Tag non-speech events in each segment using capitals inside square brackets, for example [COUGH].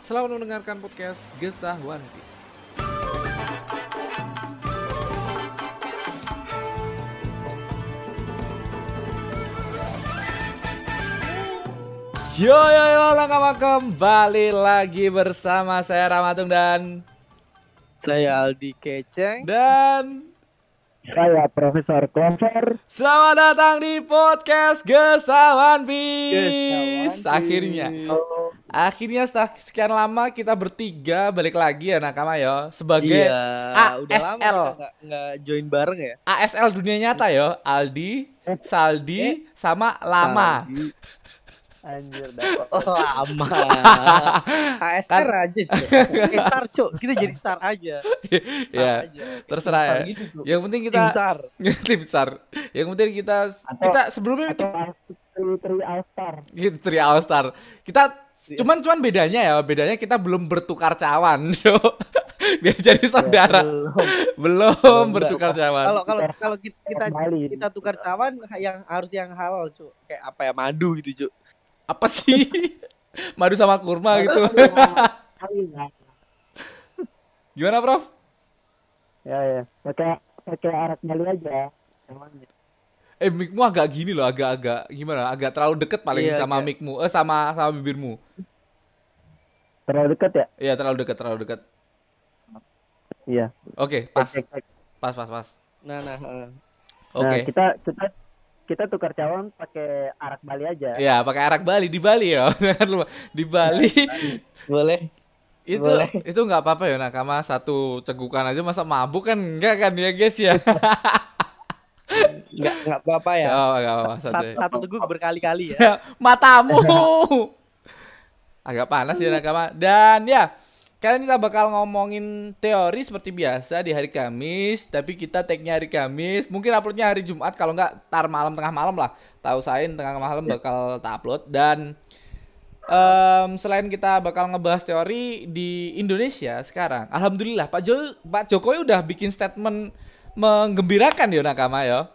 selamat mendengarkan podcast Gesah One Piece. Yo yo yo langkah kembali lagi bersama saya Ramatung dan Saya Aldi Keceng. dan Saya Profesor Clover. selamat datang di podcast Gesawan Bis. Akhirnya, Bis. akhirnya setelah sekian lama kita bertiga balik lagi ya nakama yo sebagai Iya, udah lama ASL. nggak nggak join bareng ya. ASL dunia nyata yo Aldi, Saldi, sama Lama. Saldi. Anjir [LAUGHS] Oh, lama. [LAUGHS] ASR aja, Cuk. [LAUGHS] Eh, star, Cuk. Kita jadi star aja. Star ya, aja. terserah Tim ya. star Gitu, Cuk. Yang penting Tim kita star. tim besar. Yang penting kita kita sebelumnya itu Tri Tri All Star. Gitu, Tri All Star. Kita cuman cuman bedanya ya, bedanya kita belum bertukar cawan. So, biar jadi saudara. Belum. belum Enggak. bertukar cawan. Kalau kalau kalau kita kita, kita tukar cawan yang harus yang halal, Cuk. Kayak apa ya madu gitu, Cuk. Apa sih? [LAUGHS] Madu sama kurma gitu. [LAUGHS] Gimana, Prof? Ya ya. Pakai pakai arak Bali aja. Namanya. Eh, micmu agak gini loh, agak-agak gimana? Agak terlalu deket paling Iya, sama agak. micmu, eh sama sama bibirmu. Terlalu dekat ya? Iya, terlalu dekat, terlalu dekat. Iya. Oke, pas, Cek, cek. pas, pas, pas. Nah, nah, heeh. Oke. Nah, kita kita kita tukar cawan pakai arak Bali aja. Ya, pakai arak Bali di Bali ya. [LAUGHS] Jangan lupa. di Bali Boleh. itu Boleh. itu nggak apa-apa ya nakama satu cegukan aja masa mabuk kan enggak kan ya guys ya. Enggak enggak apa-apa ya. Oh, nggak apa-apa satu. Satu, ya. satu teguk berkali-kali ya. Ya, [LAUGHS] Matamu. [LAUGHS] Agak panas ya nakama. Dan ya, kalian kita bakal ngomongin teori seperti biasa di hari Kamis, tapi kita tag-nya hari Kamis. Mungkin uploadnya hari Jumat kalau nggak tar malam tengah malam lah. Tahu saya tengah malam bakal tak upload dan Em, selain kita bakal ngebahas teori di Indonesia sekarang, alhamdulillah Pak Jo Pak Jokowi udah bikin statement menggembirakan ya nakama ya.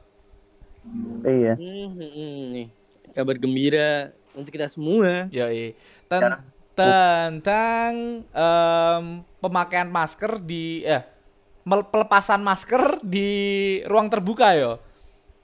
Iya. Hmm, hmm, hmm, nih kabar gembira untuk kita semua. Yoi. Ten- tentang em, pemakaian masker di eh pelepasan masker di ruang terbuka ya.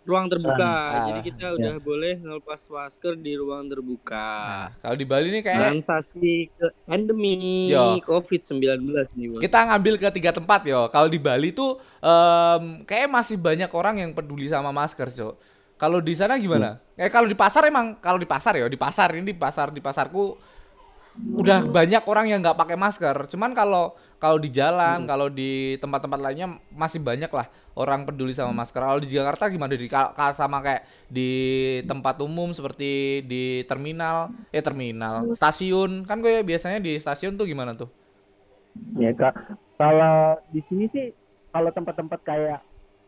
Ruang terbuka. Ah, Jadi kita udah boleh ngelepas masker di ruang terbuka. Nah, kalau di Bali nih kayak Transaksi ke endemi Yo. COVID-19 nih, Bos. kita ngambil ke tiga tempat yo. Kalau di Bali tuh em, kayak masih banyak orang yang peduli sama masker, Cok. Kalau di sana gimana? Kayak kalau di pasar emang kalau di pasar ya, di pasar ini di pasar di pasarku udah banyak orang yang nggak pakai masker. Cuman kalau kalau di jalan, kalau di tempat-tempat lainnya masih banyak lah orang peduli sama masker. Kalau di Jakarta gimana di sama kayak di tempat umum seperti di terminal, eh terminal, stasiun. Kan gue biasanya di stasiun tuh gimana tuh? Ya kak. Kalau di sini sih kalau tempat-tempat kayak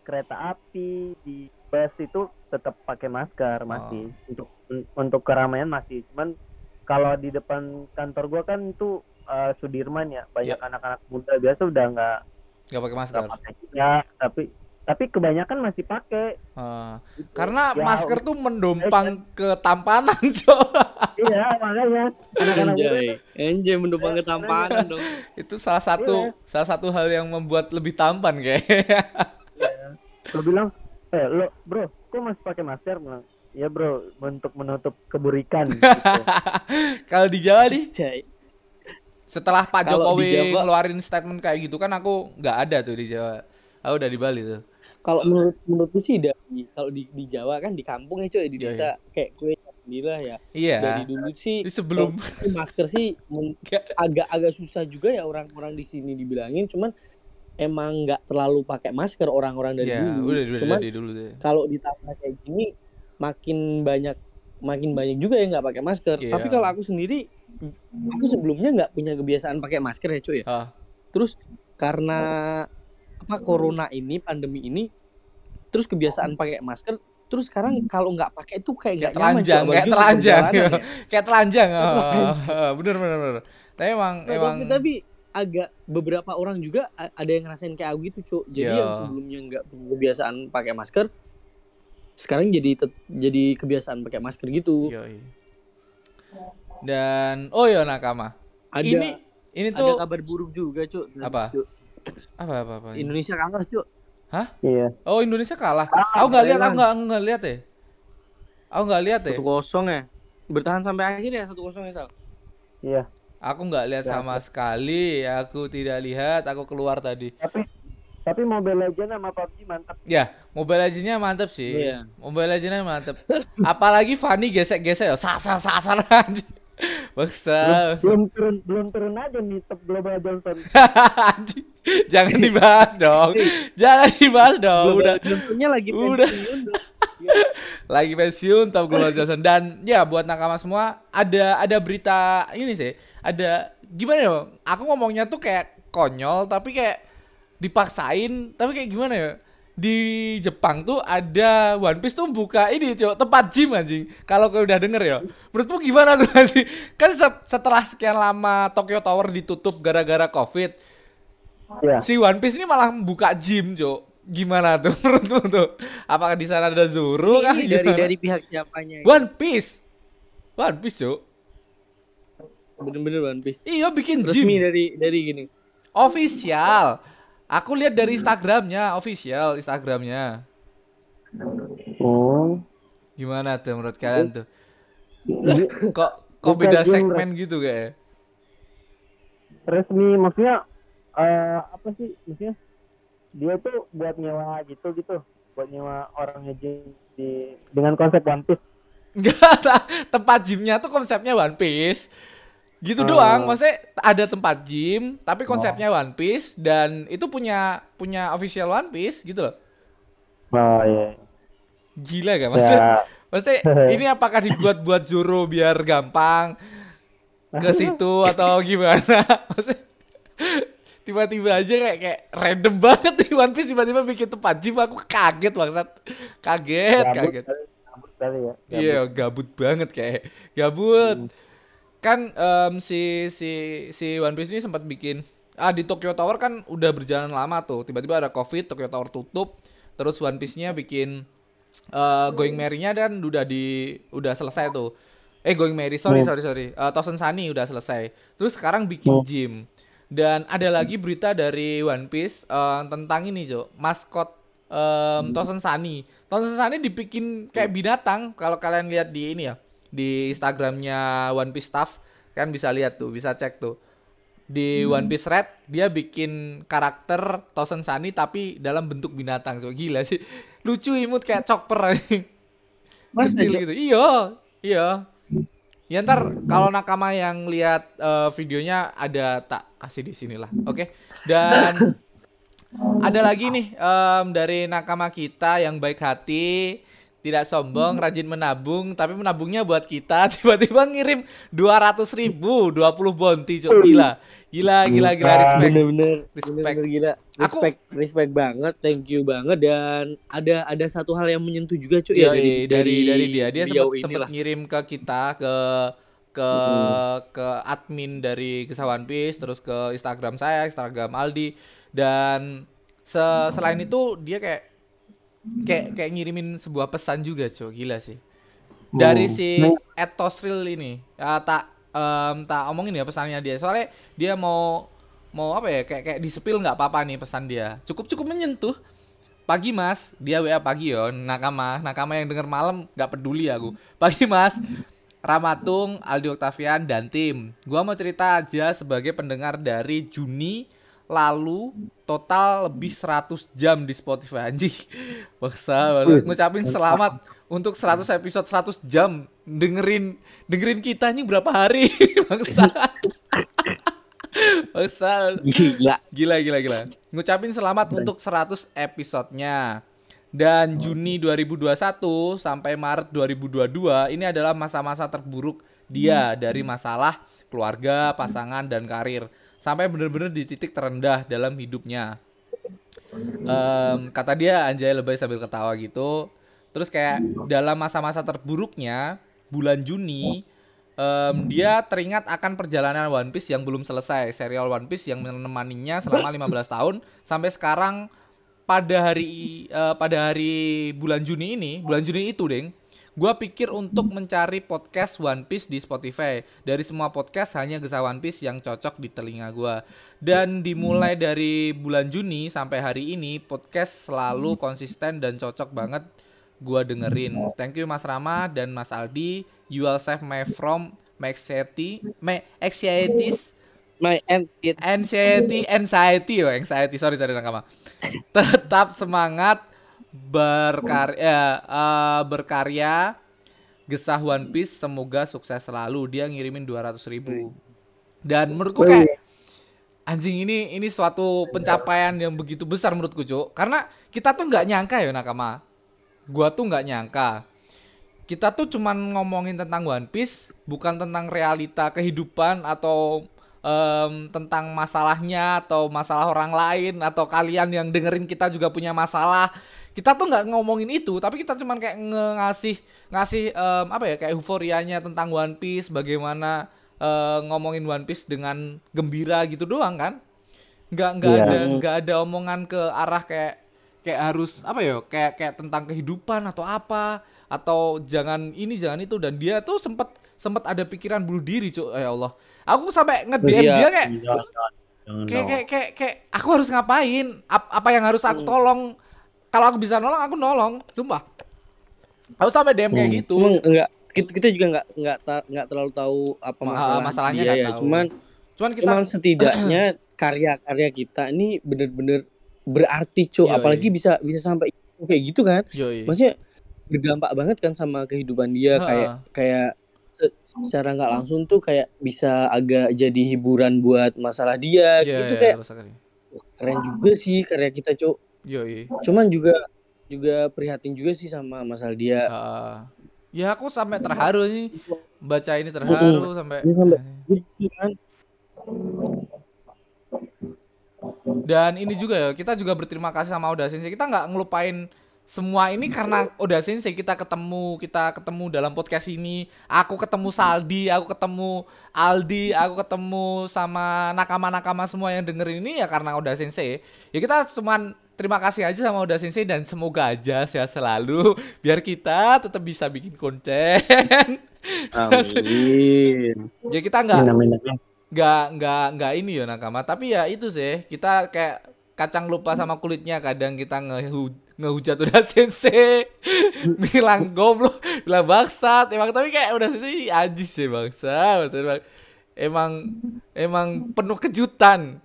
kereta api di bus itu tetap pakai masker masih untuk untuk keramaian masih cuman kalau di depan kantor gua kan itu eh, Sudirman ya banyak Ya. anak-anak muda biasa udah nggak Gak pakai masker. nggak pakai ya tapi tapi kebanyakan masih pakai gitu. karena Ya, masker tuh mendompang ketampanan, [LAUGHS] Cok. iya makanya Enjoy. Enjoy menumpang ketampanan dong. Itu salah satu salah satu hal yang membuat lebih tampan kayak. lo bilang eh lo bro kok masih pakai masker bilang ya bro untuk menutup keburikan [LAUGHS] gitu. Kalau di Jawa nih, setelah Pak di Jokowi Jawa- ngeluarin statement kayak gitu kan aku nggak ada tuh di Jawa. Aku udah di Bali tuh. Kalau menurut menurutku sih dari kalau di di Jawa kan di kampung ya cuy di Iya, desa kayak kue alhamdulillah ya. Iya. Dari dulu sih sebelum masker sih [LAUGHS] agak-agak susah juga ya orang-orang di sini dibilangin cuman emang nggak terlalu pakai masker orang-orang dari ya dulu. udah udah cuman dari dulu tuh. kalau ditambah kayak gini makin banyak makin banyak juga yang nggak pakai masker. Iya. Tapi kalau aku sendiri aku sebelumnya nggak punya kebiasaan pakai masker ya cuy ya. Ah, terus karena apa corona ini pandemi ini terus kebiasaan pakai masker terus sekarang kalau nggak pakai itu kayak nggak telanjang Cok, [LAUGHS] kayak telanjang ya. kayak telanjang oh, bener bener bener tapi emang Nah, emang tapi, tapi agak beberapa orang juga ada yang ngerasain kayak aku gitu cuk jadi Iya. yang sebelumnya nggak punya kebiasaan pakai masker sekarang jadi jadi kebiasaan pakai masker gitu. Yoi. dan oh ya nakama. Ada ini ini ada tuh kabar buruk juga cuk. Apa? Cuk. apa apa apa? Indonesia kalah cuk. Iya. oh Indonesia kalah? Ah, aku nggak lihat aku nggak nggak lihat ya? Aku nggak lihat ya? Satu kosong ya? Bertahan sampai akhir ya satu kosong ya sal? Iya. aku nggak lihat sama sekali. Aku tidak lihat aku keluar tadi. Tapi tapi Mobile Legends sama PUBG mantap. Ya, Mobile Legends-nya mantep sih. Iya. Mobile Legends-nya mantep. [LAUGHS] Apalagi Fanny gesek-gesek ya, sasar sasar anjing. [LAUGHS] Baksa. Belum turun belum turun aja nih top Global Johnson. [LAUGHS] Anjing. Jangan dibahas dong. Jangan dibahas dong. Udah Johnson-nya lagi Udah. pensiun, dong. lagi pensiun top Global Johnson dan ya buat nakama semua ada ada berita ini sih. Ada gimana ya? Aku ngomongnya tuh kayak konyol tapi kayak dipaksain tapi kayak gimana ya? Di Jepang tuh ada One Piece tuh buka ini cok tempat gym anjing. Kalau kau udah denger ya. Menurutmu gimana tuh anjing? Kan se- setelah sekian lama Tokyo Tower ditutup gara-gara Covid, Iya. si One Piece ini malah buka gym, cok. Gimana tuh [LAUGHS] menurutmu tuh? Apakah di sana ada Zoro kah? Ini dari Gimana? dari pihak siapanya One Piece. One Piece, cok. bener-bener One Piece Iya bikin resmi gym dari dari gini official. Aku lihat dari Instagramnya, official Instagramnya. Oh. Gimana tuh menurut kalian tuh? [LAUGHS] Kok kok beda segmen gitu kayak? Resmi maksudnya eh apa sih maksudnya? Dia tuh buat nyewa gitu gitu, buat nyewa orang ngejim di dengan konsep One Piece. Enggak, [LAUGHS] tempat gymnya tuh konsepnya One Piece. Gitu Oh. doang, maksudnya ada tempat gym, tapi konsepnya One Piece dan itu punya punya official One Piece gitu loh. Oh iya. Gila gak maksudnya? Ya, Maksudnya [LAUGHS] ini apakah dibuat buat Zoro biar gampang ke situ atau gimana? [LAUGHS] Maksudnya tiba-tiba aja kayak kayak random banget nih One Piece tiba-tiba bikin tempat gym aku kaget bangsat. Kaget, gabut kaget. gabut kali ya. gabut. Iya, gabut banget kayak. Gabut. Kan em, si si si One Piece ini sempat bikin ah di Tokyo Tower kan udah berjalan lama tuh. Tiba-tiba ada Covid, Tokyo Tower tutup. Terus One Piece-nya bikin eh, Going Merry-nya dan udah di udah selesai tuh. Eh Going Merry, sorry Hmm. sorry sorry. Eh, Thousand Sunny udah selesai. Terus sekarang bikin Hmm. gym. Dan ada lagi berita dari One Piece eh, tentang ini, Cok. Maskot um, Thousand Sunny. Thousand Sunny dibikin kayak binatang. Kalau kalian lihat di ini ya, di Instagramnya One Piece Staff, kan bisa lihat tuh, bisa cek tuh. Di One Piece Red dia bikin karakter Thousand Sunny tapi dalam bentuk binatang. Cok. Gila sih. Lucu imut kayak chopper. [LAUGHS] Kecil aja. gitu. Iya, iya. Ya ntar kalau nakama yang lihat eh, videonya ada tak kasih di sinilah. Oke. Dan [LAUGHS] ada lagi nih em, dari nakama kita yang baik hati, tidak sombong, rajin menabung, tapi menabungnya buat kita. [LAUGHS] Tiba-tiba ngirim 200 ribu, 20 bonti, cok. Gila. Gila, gila, gila, respect. bener-bener Respect. bener-bener gila Aku- respect respect banget thank you banget dan ada ada satu hal yang menyentuh juga cuy ya dari, dari dari dia. Dia sempat sempat ngirim ke kita ke ke ke admin dari Kisah One Piece terus ke Instagram saya, Instagram Aldi dan se- selain itu dia kayak kayak kayak ngirimin sebuah pesan juga, Cok. Gila sih. Dari si Etosril ini. Ya, tak em, tak omongin ya pesannya dia. Soalnya dia mau mau apa ya kayak kayak disepil nggak apa-apa nih pesan dia. Cukup cukup menyentuh. Pagi mas, dia WA pagi yo, nakama, nakama yang denger malam nggak peduli aku. Pagi mas, Ramatung, Aldi Octavian dan tim. Gua mau cerita aja sebagai pendengar dari Juni lalu total lebih 100 jam di Spotify anjing. [LAUGHS] Baksa, ngucapin selamat untuk 100 episode 100 jam dengerin dengerin kita anjing berapa hari. [LAUGHS] Baksa. Baksa. [LAUGHS] gila Gila gila gila. Ngucapin selamat untuk 100 episodenya. Dan Juni 2021 sampai Maret 2022 ini adalah masa-masa terburuk dia dari masalah keluarga, pasangan dan karir. Sampai bener-bener di titik terendah dalam hidupnya. Em, kata dia Anjay lebay sambil ketawa gitu. Terus kayak dalam masa-masa terburuknya bulan Juni em, dia teringat akan perjalanan One Piece yang belum selesai, serial One Piece yang menemaninya selama 15 tahun sampai sekarang pada hari eh, pada hari bulan Juni ini, bulan Juni itu, Deng. Gua pikir untuk mencari podcast One Piece di Spotify. Dari semua podcast hanya Gesah One Piece yang cocok di telinga gua. Dan dimulai dari bulan Juni sampai hari ini podcast selalu konsisten dan cocok banget gua dengerin. Thank you Mas Rama dan Mas Aldi. You will save me from my anxiety, my anxieties My it. anxiety anxiety oh anxiety sorry sorry nakama tetap semangat berkarya eh, berkarya gesah One Piece semoga sukses selalu. Dia ngirimin 200 ribu. Dan menurutku kayak anjing ini ini suatu pencapaian yang begitu besar menurutku cuk. Karena kita tuh nggak nyangka ya nakama. Gua tuh nggak nyangka. Kita tuh cuman ngomongin tentang One Piece bukan tentang realita kehidupan atau em, tentang masalahnya atau masalah orang lain atau kalian yang dengerin kita juga punya masalah kita tuh nggak ngomongin itu tapi kita cuman kayak ngasih ngasih em, apa ya kayak euforianya tentang One Piece bagaimana eh, ngomongin One Piece dengan gembira gitu doang kan? Nggak nggak Iya. ada nggak ada omongan ke arah kayak kayak harus apa ya kayak kayak tentang kehidupan atau apa atau jangan ini jangan itu. Dan dia tuh sempet sempet ada pikiran bunuh diri cuk. Ya Allah. Aku sampai nge DM Iya. dia kayak jangan, jangan kayak kayak kayak kayak aku harus ngapain? Ap- apa yang harus aku tolong kalau aku bisa nolong aku nolong sumpah aku sampai DM kayak Hmm. gitu Emang enggak kita, kita juga enggak enggak ta- enggak terlalu tahu apa Ma- masalah masalahnya dia nggak ya. tahu. Cuman cuman kita cuman setidaknya [CLEARS THROAT] karya-karya kita ini bener-bener berarti cuk Yoi. apalagi bisa bisa sampai kayak gitu kan yoi maksudnya berdampak banget kan sama kehidupan dia Ha-ha. kayak kayak se- secara nggak langsung tuh kayak bisa agak jadi hiburan buat masalah dia Iya, gitu iya, kayak wah, keren juga sih karya kita cuk yoi cuman juga juga prihatin juga sih sama masalah dia Heeh. ya aku sampai terharu nih baca ini terharu sampai Ini sampai gitu kan Dan ini juga ya, kita juga berterima kasih sama Oda Sensei. Kita nggak ngelupain semua ini karena Oda Sensei kita ketemu, kita ketemu dalam podcast ini. Aku ketemu Saldi, aku ketemu Aldi, aku ketemu sama nakama-nakama semua yang dengerin ini ya karena Oda Sensei. Ya kita cuman terima kasih aja sama Oda Sensei dan semoga aja sehat selalu [LAUGHS] biar kita tetap bisa bikin konten. [LAUGHS] amin. Ya kita nggak nggak nggak nggak ini ya nakama tapi ya itu sih kita kayak kacang lupa sama kulitnya kadang kita ngehu ngehujat udah [LAUGHS] sensei. Bilang goblok bilang bangsat. Emang tapi kayak udah sensei ajis sih bangsa emang emang penuh kejutan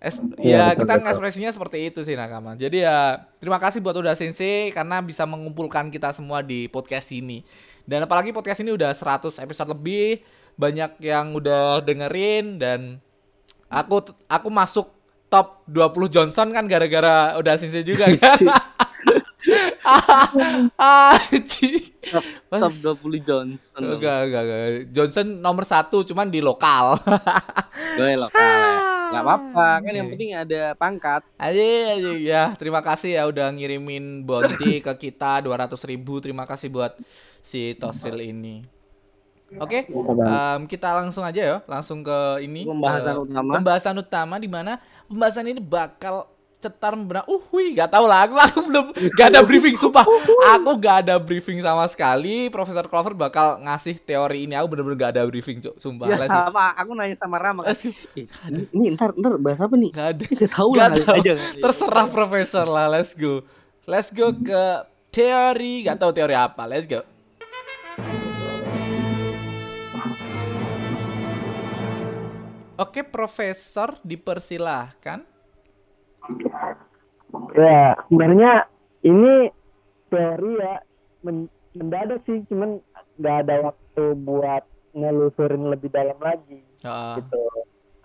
Es- ya Iya, betul, kita betul. ekspresinya seperti itu sih nakama jadi ya terima kasih buat udah sensei karena bisa mengumpulkan kita semua di podcast ini dan apalagi podcast ini udah 100 episode lebih banyak yang udah dengerin dan aku aku masuk top 20 Johnson kan gara-gara udah sensei juga [LAUGHS] kan [LAUGHS] Anjing. top 20 Johnson Enggak, enggak, enggak. Johnson nomor satu cuman di lokal. gue lokal ya. [LAUGHS] nggak apa-apa kan yang penting ada pangkat Aja, aja ya. Terima kasih ya udah ngirimin bounty [LAUGHS] ke kita 200 ribu. Terima kasih buat si Tosril ini. Oke, em, kita langsung aja ya, langsung ke ini Pembahasan ke utama. Pembahasan utama di mana pembahasan ini bakal cetar membenang. Uh, wih, gak tau lah. Aku, aku belum gak ada briefing, sumpah. Aku gak ada briefing sama sekali. Profesor Clover bakal ngasih teori ini. Aku bener-bener gak ada briefing, cuk. Sumpah. ya sama aku nanya sama Rama kan. Eh, ini, ntar ntar bahas apa nih Gak ada. Gak tahu Gak lah tahu. aja Terserah profesor lah, let's go. Let's go ke teori, gak tahu teori apa. Let's go. Oke, profesor dipersilahkan. Ya, sebenarnya ini teori ya men- mendadak sih, cuman nggak ada waktu buat nelusurin lebih dalam lagi Ah, gitu.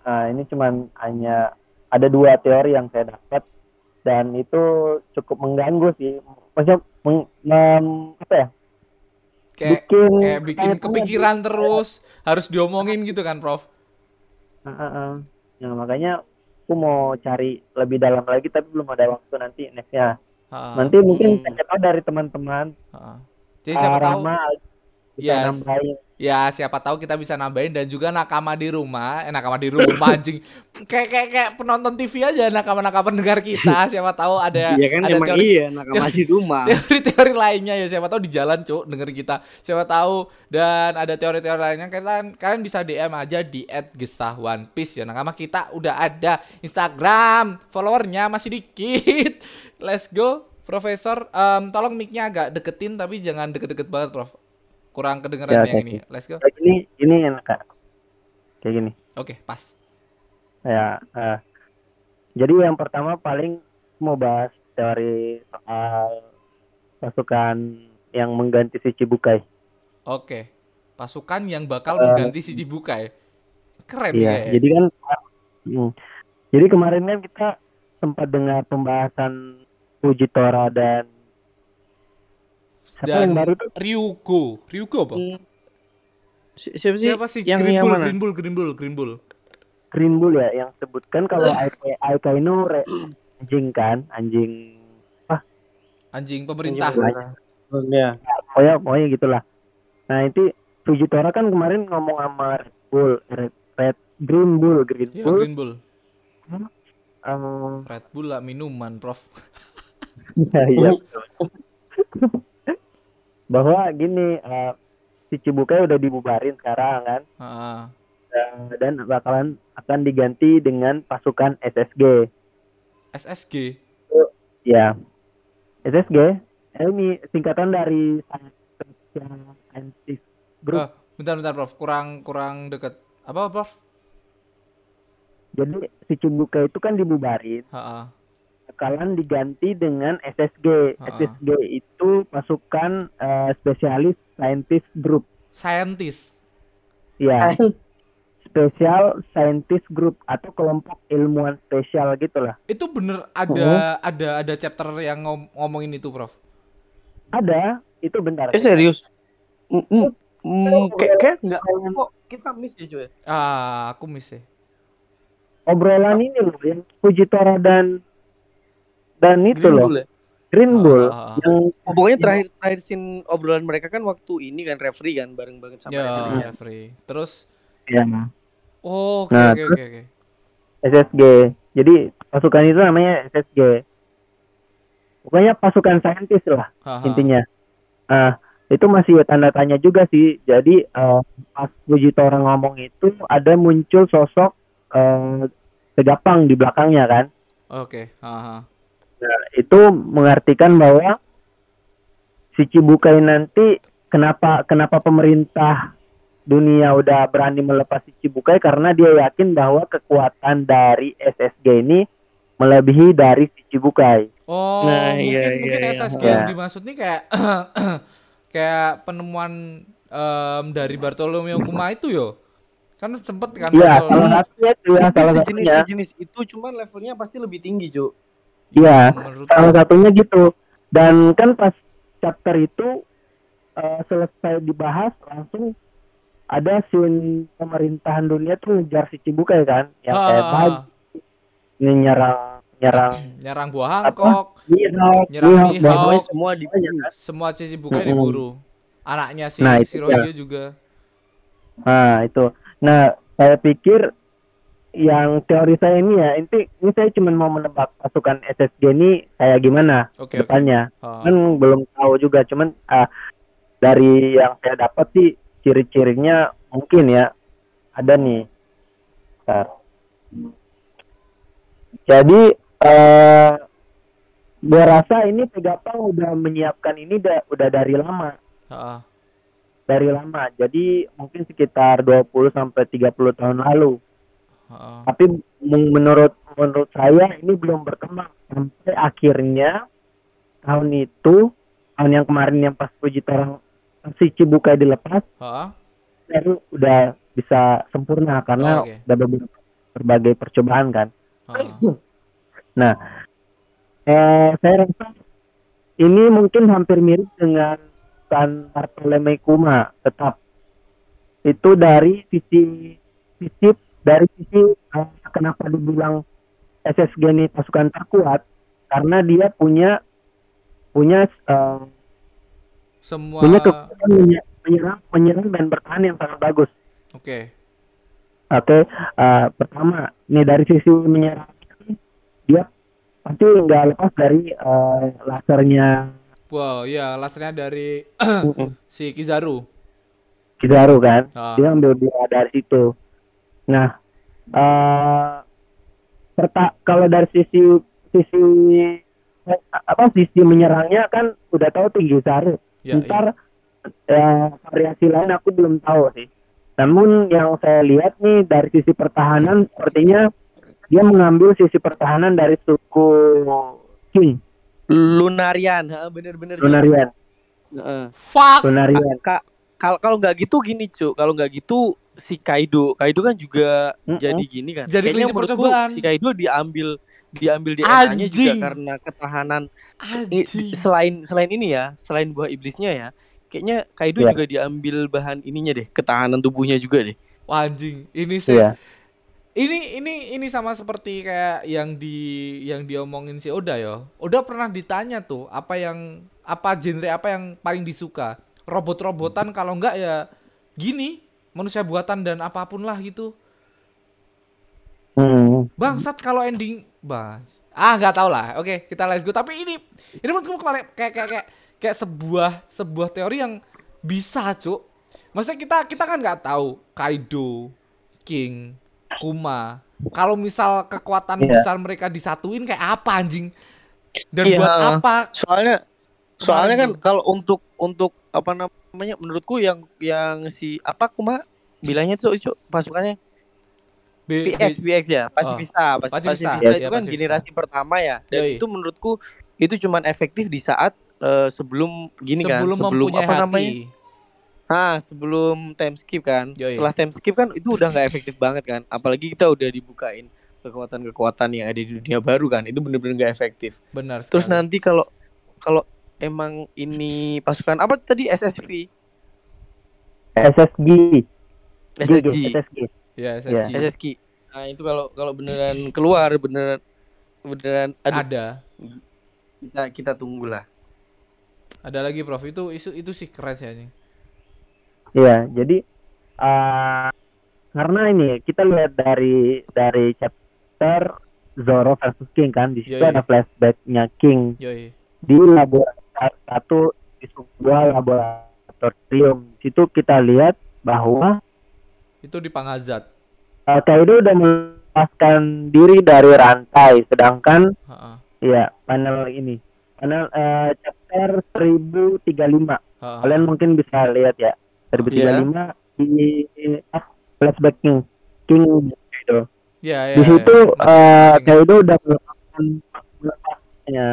Nah, ini cuman hanya ada dua teori yang saya dapat dan itu cukup mengganggu sih. Maksudnya meng- mem- apa ya? kayak bikin kayak bikin kepikiran terus, harus diomongin gitu kan, Prof. Heeh. Nah, makanya aku mau cari lebih dalam lagi tapi belum ada waktu nanti nextnya. Nanti mungkin Hmm. tahu dari teman-teman. Jadi siapa tahu Rama bisa Yes. nambahin. Ya siapa tahu kita bisa nambahin dan juga nakama di rumah, eh nakama di rumah anjing. Kayak kayak kayak penonton TV aja nakama-nakama pendengar kita, [LAUGHS] siapa tahu ada Iya kan ada teori iya nakama di rumah. teori-teori lainnya ya. Siapa tahu di jalan cuk dengerin kita. Siapa tahu. Dan ada teori-teori lainnya kalian kalian bisa DM aja di @gestah_one_piece ya. Nakama kita udah ada. Instagram followernya masih dikit. [LAUGHS] Let's go. Profesor Em, tolong mic-nya agak deketin tapi jangan deket-deket banget Prof kurang kedengeran Ya, yang ini let's go Kayak gini, ini enak kak. Kayak gini. oke pas Ya. eh, jadi yang pertama paling mau bahas teori soal pasukan yang mengganti si Cibukai. oke pasukan yang bakal Eh, mengganti si Cibukai keren Iya, ya jadi kan hmm, jadi kemarin kan kita sempat dengar pembahasan Fujitora dan siapa dan yang baru tuh? Ryugo Ryugo apa Hmm. Si- Siapa sih? siapa sih Yang Green yang Bull mana? Green Bull Green Bull Green Bull Green Bull ya yang sebutkan kalau Aika Aika itu re- anjing kan, anjing anjing pemerintah Ya. pokoknya pokoknya gitulah. Nah, itu Fujitora kan kemarin ngomong sama Red Bull, Red, Red Green Bull, Green Iya Bull. Green Bull eh, Red Bull lah minuman Prof [LAUGHS] Iya, iya. [LAUGHS] Bahwa gini, eh, si Cibukai udah dibubarin sekarang kan, Heeh. eh, dan bakalan akan diganti dengan pasukan SSG. SSG Ya, SSG eh, ini singkatan dari Scientist Group. Eh, bentar bentar Prof kurang kurang deket apa Prof Jadi si Cibukai itu kan dibubarin, Heeh. Bakalan diganti dengan SSG. Ha-ha. SSG itu pasukan eh, spesialis scientist group. scientist Ya, Special Scientist Group atau kelompok ilmuwan spesial gitulah. itu bener ada ada ada chapter yang ngom- ngomongin itu Prof Ada, itu bentar. Eh serius? Mm, mm, mm, kayak kayak enggak kok kita miss ya cuy. ah aku miss ya Obrolan ini loh yang Fujitora dan dan itu Green loh, Bull ya? Green Bull Ah, ah, ah. yang Oh, pokoknya terakhir terakhir scene obrolan mereka kan waktu ini kan referee kan bareng-bareng sama ya referee. kan. referee terus ya, oh oke Nah, oke oke oke SSG. Jadi pasukan itu namanya SSG. Pokoknya pasukan saintis lah Haha. intinya. Ah, itu masih tanda tanya juga sih. Jadi eh, pas Fujitora ngomong itu ada muncul sosok eh, tegapang di belakangnya kan. oke Haha. Nah, itu mengartikan bahwa si Cibukai nanti kenapa kenapa pemerintah dunia udah berani melepas si Cibukai karena dia yakin bahwa kekuatan dari SSG ini melebihi dari si Cibukai. oh Nah, mungkin iya, mungkin iya, iya. SSG Ya. yang dimaksud nih kayak [COUGHS] kayak penemuan em, dari Bartolomeo Kuma itu yo kan sempet kan Iya, satunya itu ya, salah sejenis satunya. sejenis itu cuman levelnya pasti lebih tinggi, Cuk. Iya, salah satunya gitu. Dan kan pas chapter itu eh, selesai dibahas langsung ada scene pemerintahan dunia tuh ngejar si Cibukai kan, yang kayak Ah, bagi ini nyerang nyerang nyerang buah Hancock Mihawk, Nyerang Mihawk, Mihawk. dan- Pokoknya semua di semua cici bukai Mm-mm. diburu. Anaknya si Nah, si itu Rohingya juga. Nah, itu. Nah, saya pikir yang teori saya ini ya, inti ini saya cuma mau menebak pasukan SSG ini kayak gimana oke depannya. Ah, Kan belum tahu juga, cuman ah, dari yang saya dapat sih ciri-cirinya mungkin ya ada nih. Bentar. Jadi eh gua rasa ini Tegapang udah menyiapkan ini udah, udah dari lama. ah, dari lama. Jadi mungkin sekitar 20 sampai 30 tahun lalu. Ah, Tapi menurut menurut saya ini belum berkembang sampai akhirnya tahun itu tahun yang kemarin yang pas Fujitora si Cibukai dilepas ah, baru udah bisa sempurna karena Oh, oke. udah beberapa berbagai percobaan kan. [CLEARS THROAT] ah. Eh, saya rasa ini mungkin hampir mirip dengan San Bartolome Kuma tetap itu dari sisi sisi dari sisi eh, kenapa dibilang SSG ini pasukan terkuat karena dia punya punya eh, Semua punya kekuatan menye- menyerang menyerang dan bertahan yang sangat bagus. Oke. Oke, eh, pertama, nih dari sisi menyerang dia pasti nggak lepas dari eh, lasernya Wow, ya lasernya dari [CLEARS THROAT] si Kizaru. Kizaru kan. Ah. Dia ambil dia dari situ. Nah, eh serta kalau dari sisi sisi eh, apa sisi menyerangnya kan udah tahu tinggi Kizaru. Ya, Ntar eh, variasi lain aku belum tahu sih. Namun yang saya lihat nih dari sisi pertahanan sepertinya dia mengambil sisi pertahanan dari suku King, Lunarian, ha, bener-bener. Lunarian, Heeh. Fuck. Lunarian. Kak, kalau kalau nggak gitu gini, Cuk. Kalau nggak gitu si Kaido, Kaido kan juga Mm-mm. jadi gini kan. Jadi Kayaknya menurutku percobaan. si Kaido diambil diambil DNA-nya juga Anjing. karena ketahanan I- Anjing. selain selain ini ya, selain buah iblisnya ya. Kayaknya Kaido Iya. juga diambil bahan ininya deh, ketahanan tubuhnya juga deh. Wah, anjing. Ini sih Iya. Ini ini ini sama seperti kayak yang di yang diomongin si Oda ya. Oda pernah ditanya tuh apa yang apa genre apa yang paling disuka. Robot-robotan kalau enggak ya gini, manusia buatan dan apa pun lah gitu. Hmm. Bangsat kalau ending bas. Ah, nggak tahu lah. Oke, kita let's go. Tapi ini ini menurutku kemarin kayak kayak kayak kayak sebuah sebuah teori yang bisa, Cuk. Maksudnya kita kita kan nggak tahu Kaido, King, Kuma. Kalau misal kekuatan Iya. besar mereka disatuin kayak apa anjing? Dan Iya. buat apa? Soalnya soalnya kan Kemarin kalau untuk untuk apa namanya menurutku yang yang si apa kuma bilangnya tuh Cuk, pasukannya B- PX, B- PX ya, Pasifista. Pas- Pasifista. Pasifista Iya, itu iya, kan Pasifista. generasi pertama ya. Dan Yoi. itu menurutku itu cuman efektif di saat eh, sebelum gini sebelum kan, sebelum apa hati. namanya? Ah, sebelum time skip kan. Yoi. Setelah time skip kan itu udah nggak efektif banget kan. Apalagi kita udah dibukain kekuatan-kekuatan yang ada di dunia baru kan. Itu bener-bener nggak efektif. Benar. Terus sekali. nanti kalau kalau emang ini pasukan apa tadi SSV, SSG, SSG, SSG. ya. SSG. SSG. Nah, itu kalau kalau beneran keluar beneran beneran aduh, ada. kita kita tunggulah. Ada lagi Prof. Itu itu itu sih keren sih anjing. Iya, jadi eh karena ini kita lihat dari dari chapter Zoro versus King kan di situ ada flashbacknya King Yoi. di laboratorium satu di sebuah laboratorium. Di situ kita lihat bahwa Itu di Pangazat. uh, Kaido udah melepaskan diri dari rantai, sedangkan Heeh. ya panel ini panel eh, chapter 1035 Heeh. kalian mungkin bisa lihat ya 1035 di ah, flashback King King Kaido. Ya, ya, di situ Masih- eh, masih- Kaido udah melepaskan melepaskannya.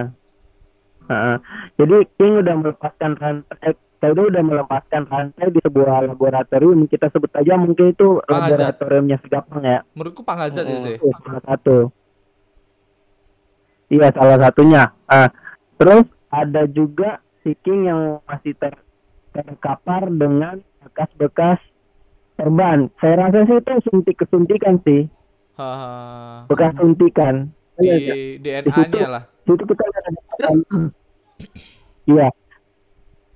Heeh. jadi King udah melepaskan rantai Kaido udah melepaskan rantai di sebuah laboratorium kita sebut aja mungkin itu Pangazat. laboratoriumnya Segapang ya menurutku Pangazat ya Oh. sih. itu salah satu iya salah satunya ah terus ada juga si King yang masih ter terkapar dengan bekas-bekas perban saya rasa sih itu suntik kesuntikan sih Haha. bekas suntikan Di Iya, iya. DNA-nya lah. situ kita lihat ada iya.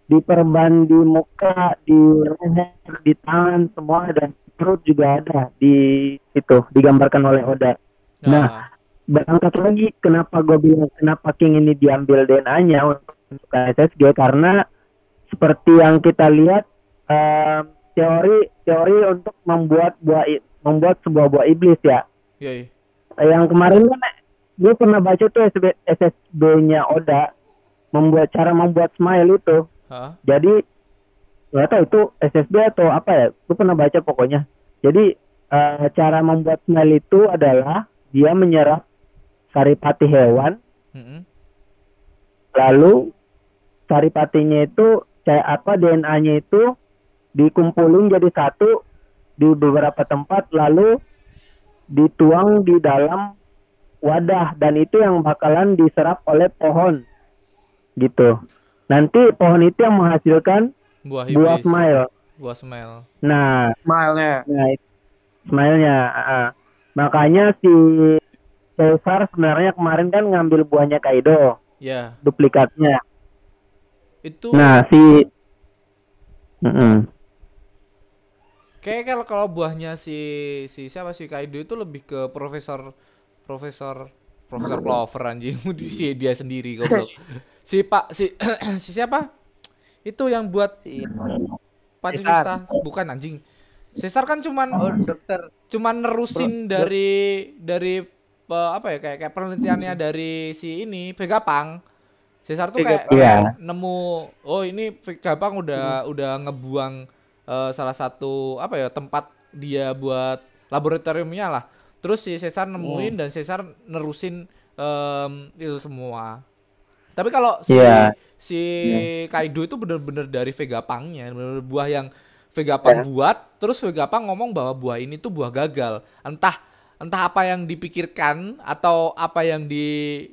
Di perban di muka di leher di tangan semua dan perut juga ada. Di itu digambarkan oleh Oda. Nah, berangkat lagi kenapa gue bilang kenapa King ini diambil DNA-nya untuk SSG karena seperti yang kita lihat em, teori teori untuk membuat buah membuat sebuah buah iblis ya. Yoi. yang kemarin kan gue pernah baca tuh SSB SSB-nya Oda membuat cara membuat smile itu Hah? jadi nggak tahu itu SSB atau apa ya gue pernah baca pokoknya jadi eh, cara membuat smile itu adalah dia menyerap saripati hewan Mm-mm. lalu saripatinya itu kayak apa DNA-nya itu dikumpulin jadi satu di beberapa tempat lalu dituang di dalam wadah dan itu yang bakalan diserap oleh pohon gitu nanti pohon itu yang menghasilkan Buah buah smile Buah smile. nah Malnya. Nah, itu smile-nya. ah. Makanya si Caesar sebenarnya kemarin kan ngambil buahnya Kaido, Ya, duplikatnya. itu Nah, si Mm-mm. kayak kalau kalau buahnya si si siapa si Kaido itu lebih ke profesor profesor profesor Clover anjing [LAUGHS] di si dia sendiri goblok. [LAUGHS] si Pak si [CLEARS THROAT] si siapa? Itu yang buat Si pacifista bukan anjing. Caesar kan cuman Oh, dokter. cuman nerusin dari dari eh, apa ya kayak kayak penelitiannya dari si ini Vegapunk. Caesar tuh kayak, kayak nemu oh ini Vegapunk udah udah ngebuang eh, salah satu apa ya tempat dia buat laboratoriumnya lah. Terus si Caesar nemuin dan Caesar nerusin em, itu semua. Tapi kalau si Iya. si Kaido itu bener-bener dari Vegapunk-nya, bener-bener buah yang Vegapunk buat, terus Vegapunk ngomong bahwa buah ini tuh buah gagal. Entah entah apa yang dipikirkan atau apa yang di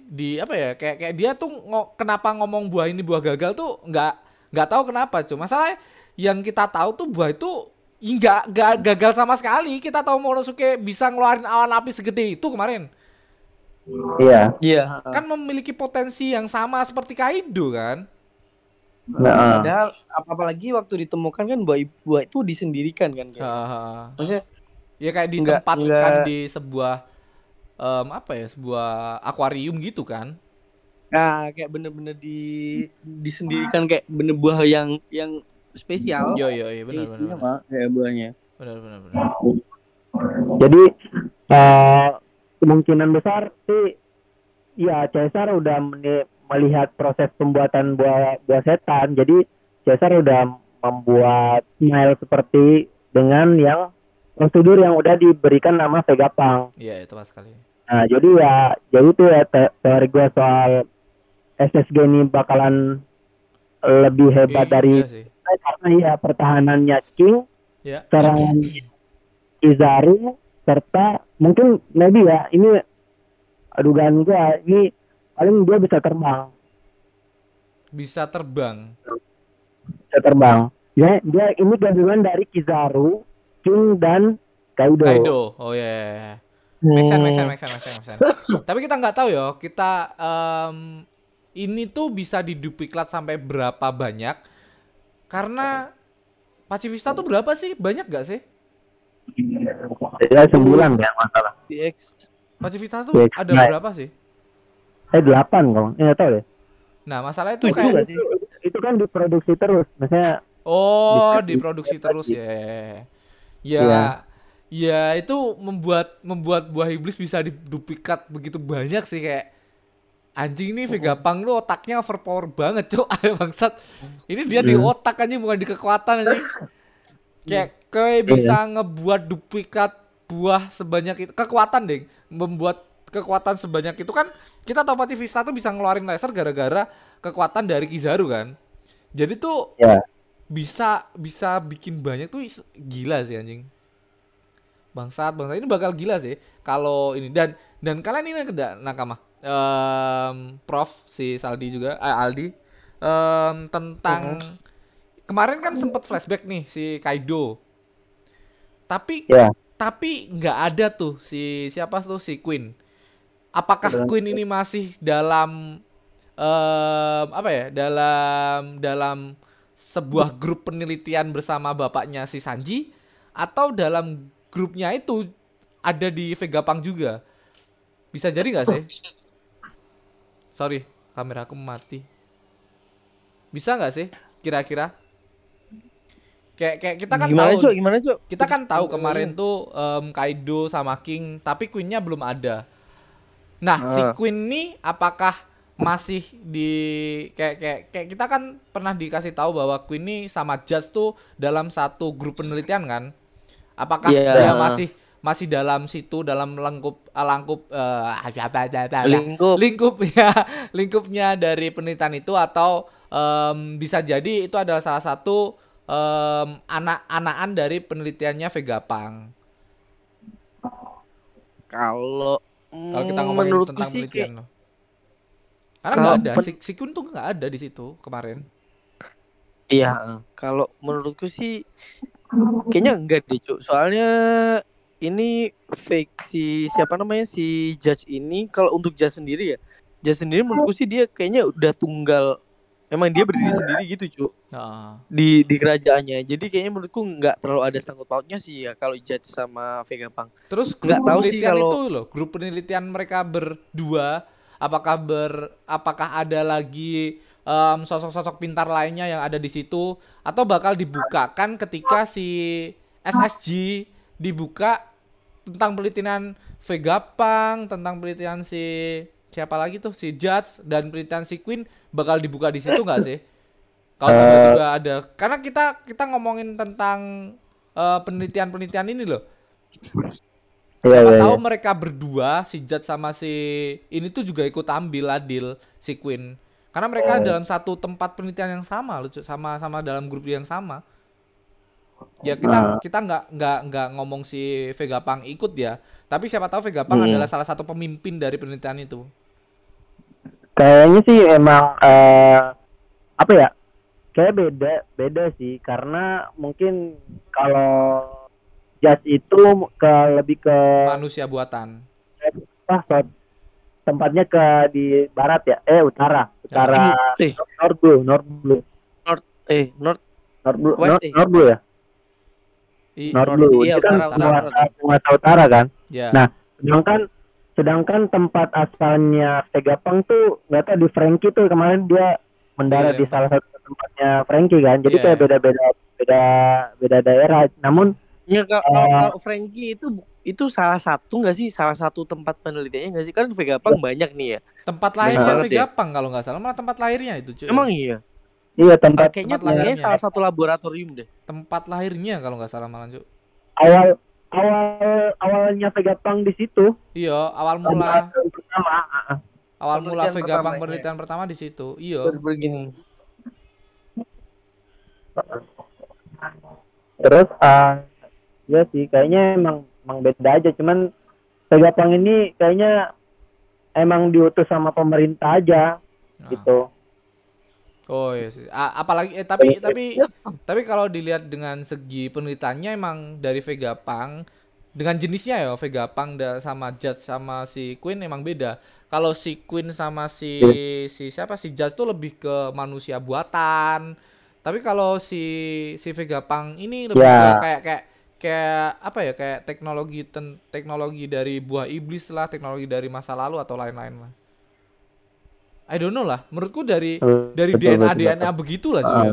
di apa ya kayak kayak dia tuh ngo- kenapa ngomong buah ini buah gagal tuh nggak nggak tahu kenapa cuma masalah yang kita tahu tuh buah itu nggak nggak gagal sama sekali kita tahu Monosuke bisa ngeluarin awan api segede itu kemarin Iya. Iya. kan memiliki potensi yang sama seperti Kaido kan Nah, Padahal ap- apalagi waktu ditemukan kan buah buah itu disendirikan kan kayak. Hahaha. Maksudnya ya kayak ditempatkan nggak- di sebuah em, apa ya sebuah akuarium gitu kan nah, kayak bener-bener di disendirikan kayak bener buah yang yang spesial. yo yo yo benar benar mah kayak buahnya. benar benar benar Jadi eh, kemungkinan besar sih ya Caesar udah melihat proses pembuatan buah buah setan. Jadi Caesar udah membuat smile seperti dengan yang prosedur yang udah diberikan nama Vegapunk. iya itu pas sekali Nah, jadi ya jadi itu ya te- teori gue soal SSG ini bakalan lebih hebat Iya, dari iya. Karena ya pertahanannya King ya. serangan Kizaru serta mungkin maybe ya ini dugaan gua ini paling dia bisa terbang. Bisa terbang? Bisa terbang. Ya dia ini gabungan dari Kizaru King dan Kaido, Kaido. Oh ya yeah. make sense make sense make sense make sense, make sense. [LAUGHS] tapi kita nggak tahu ya kita em, ini tuh bisa diduplikat sampai berapa banyak karena Pacifista tuh berapa sih banyak gak sih ya sembilan ya masalah DX. Pacifista tuh Ya, ada nah. berapa sih eh delapan kalau eh, nggak tahu deh nah masalahnya tuh kayak itu, itu kan diproduksi terus maksudnya Oh, Bisa diproduksi terus ya. Ya. Iya. Ya itu membuat membuat buah iblis bisa diduplikat begitu banyak sih kayak anjing nih Vegapunk lu otaknya overpower banget, Cok. [LAUGHS] Bangsat. Ini dia di Hmm. otak aja bukan di kekuatan anjing. Kayak kayak bisa ngebuat duplikat buah sebanyak itu. Kekuatan, deh. Membuat kekuatan sebanyak itu kan kita tahu Pacifista tuh bisa ngeluarin laser gara-gara kekuatan dari Kizaru kan. Jadi tuh ya bisa bisa bikin banyak tuh gila sih anjing bangsat bangsat ini bakal gila sih kalau ini dan dan kalian ini ada nakama Em, Prof si Saldi juga eh, Aldi. Em, tentang kemarin kan sempet flashback nih si Kaido. Tapi ya. tapi nggak ada tuh si siapa tuh si Queen. Apakah Beneran. Queen ini masih dalam em, apa ya dalam dalam sebuah grup penelitian bersama bapaknya si Sanji? Atau dalam grupnya itu ada di Vegapunk juga? Bisa jadi nggak sih [LAUGHS] sorry kameraku mati bisa nggak sih kira-kira kayak kayak kita kan gimana tahu cuk? Gimana cuk? kita kan tahu kemarin tuh em, Kaido sama King, tapi Queen-nya belum ada. Nah, si Ah. Queen ini apakah masih di kayak kayak kayak kita kan pernah dikasih tahu bahwa Queen ini sama Judge tuh dalam satu grup penelitian kan? Apakah Iya. dia masih masih dalam situ dalam lengkup langkup eh, apa- apa- Lingkup. lingkupnya [LAUGHS] lingkupnya dari penelitian itu atau em, bisa jadi itu adalah salah satu em, anak-anakan dari penelitiannya Vegapunk. Kalau Kalau kita mm, ngomongin tentang sih penelitian kayak-. Karena nggak ada, pen- si, si Kun tuh nggak ada di situ kemarin. Iya, kalau menurutku sih kayaknya enggak deh, Cuk. Soalnya ini fake si siapa namanya si Judge ini. Kalau untuk Judge sendiri ya Judge sendiri menurutku sih dia kayaknya udah tunggal. Emang dia berdiri sendiri gitu cu Nah, di di kerajaannya. Jadi kayaknya menurutku nggak terlalu ada sangkut pautnya sih ya kalau Judge sama Vegapunk Terus Nggak tahu sih penelitian kalau- itu loh, grup penelitian mereka berdua, apakah ber, apakah ada lagi em, sosok-sosok pintar lainnya yang ada di situ, atau bakal dibukakan ketika si SSG dibuka tentang penelitian Vegapunk, tentang penelitian si siapa lagi tuh si Judge dan penelitian si Queen bakal dibuka di situ nggak sih? Kalau tiba-tiba ada, karena kita kita ngomongin tentang eh, penelitian-penelitian ini loh. Iya, Siapa iya, tahu iya. mereka berdua si Judge sama si ini tuh juga ikut ambil adil si Queen. Karena mereka dalam satu tempat penelitian yang sama lucu sama sama dalam grup yang sama. Ya kita Nah. kita nggak nggak nggak ngomong si Vegapunk ikut ya, tapi siapa tahu Vegapunk Hmm. adalah salah satu pemimpin dari penelitian itu. Kayaknya sih emang eh apa ya? Kayak beda, beda sih karena mungkin kalau jazz itu ke lebih ke Manusia buatan. apa so- tempatnya ke di barat ya, eh utara, utara eh North Blue, North Blue, eh North North Blue, West, North, eh. North Blue ya, I- North Blue. iya, Itu kan utara, utara, penguasa, penguasa utara kan. ya. Nah, sedangkan sedangkan tempat asalnya Vegapunk tuh nggak tahu di Frankie tuh kemarin dia mendarat Iya, di salah satu tempatnya Frankie kan jadi Iya. kayak beda-beda beda beda daerah namun Ya kalau, Eh. kalau, kalau Frankie itu itu salah satu nggak sih salah satu tempat penelitiannya nggak sih kan Vegapunk banyak nih ya. tempat lahirnya banget ya. Kalau nggak salah malah tempat lahirnya itu cuy. Emang iya. Iya tempat Kayaknya tempat lahirnya. salah satu laboratorium deh. tempat lahirnya kalau nggak salah malah awal awal awalnya Vegapunk di situ Iya, awal mula pertama ah, ah. awal mula Penelitian Vegapunk pertamanya. penelitian pertama di situ. Iya. Begini. terus ah ya sih kayaknya emang emang beda aja cuman Vegapunk ini kayaknya emang diutus sama pemerintah aja Nah. gitu Oh iya sih. A- apalagi eh tapi tapi tapi kalau dilihat dengan segi penelitiannya emang dari Vegapunk dengan jenisnya ya Vegapunk da, sama Judge sama si Queen emang beda. Kalau si Queen sama si si siapa si Judge tuh lebih ke manusia buatan. Tapi kalau si si Vegapunk ini lebih Ya. ke kayak kayak kayak apa ya kayak teknologi ten- teknologi dari buah iblis lah, teknologi dari masa lalu atau lain-lain lah. I don't know lah. Menurutku dari dari Betul, DNA betul, DNA begitulah Ah. juga.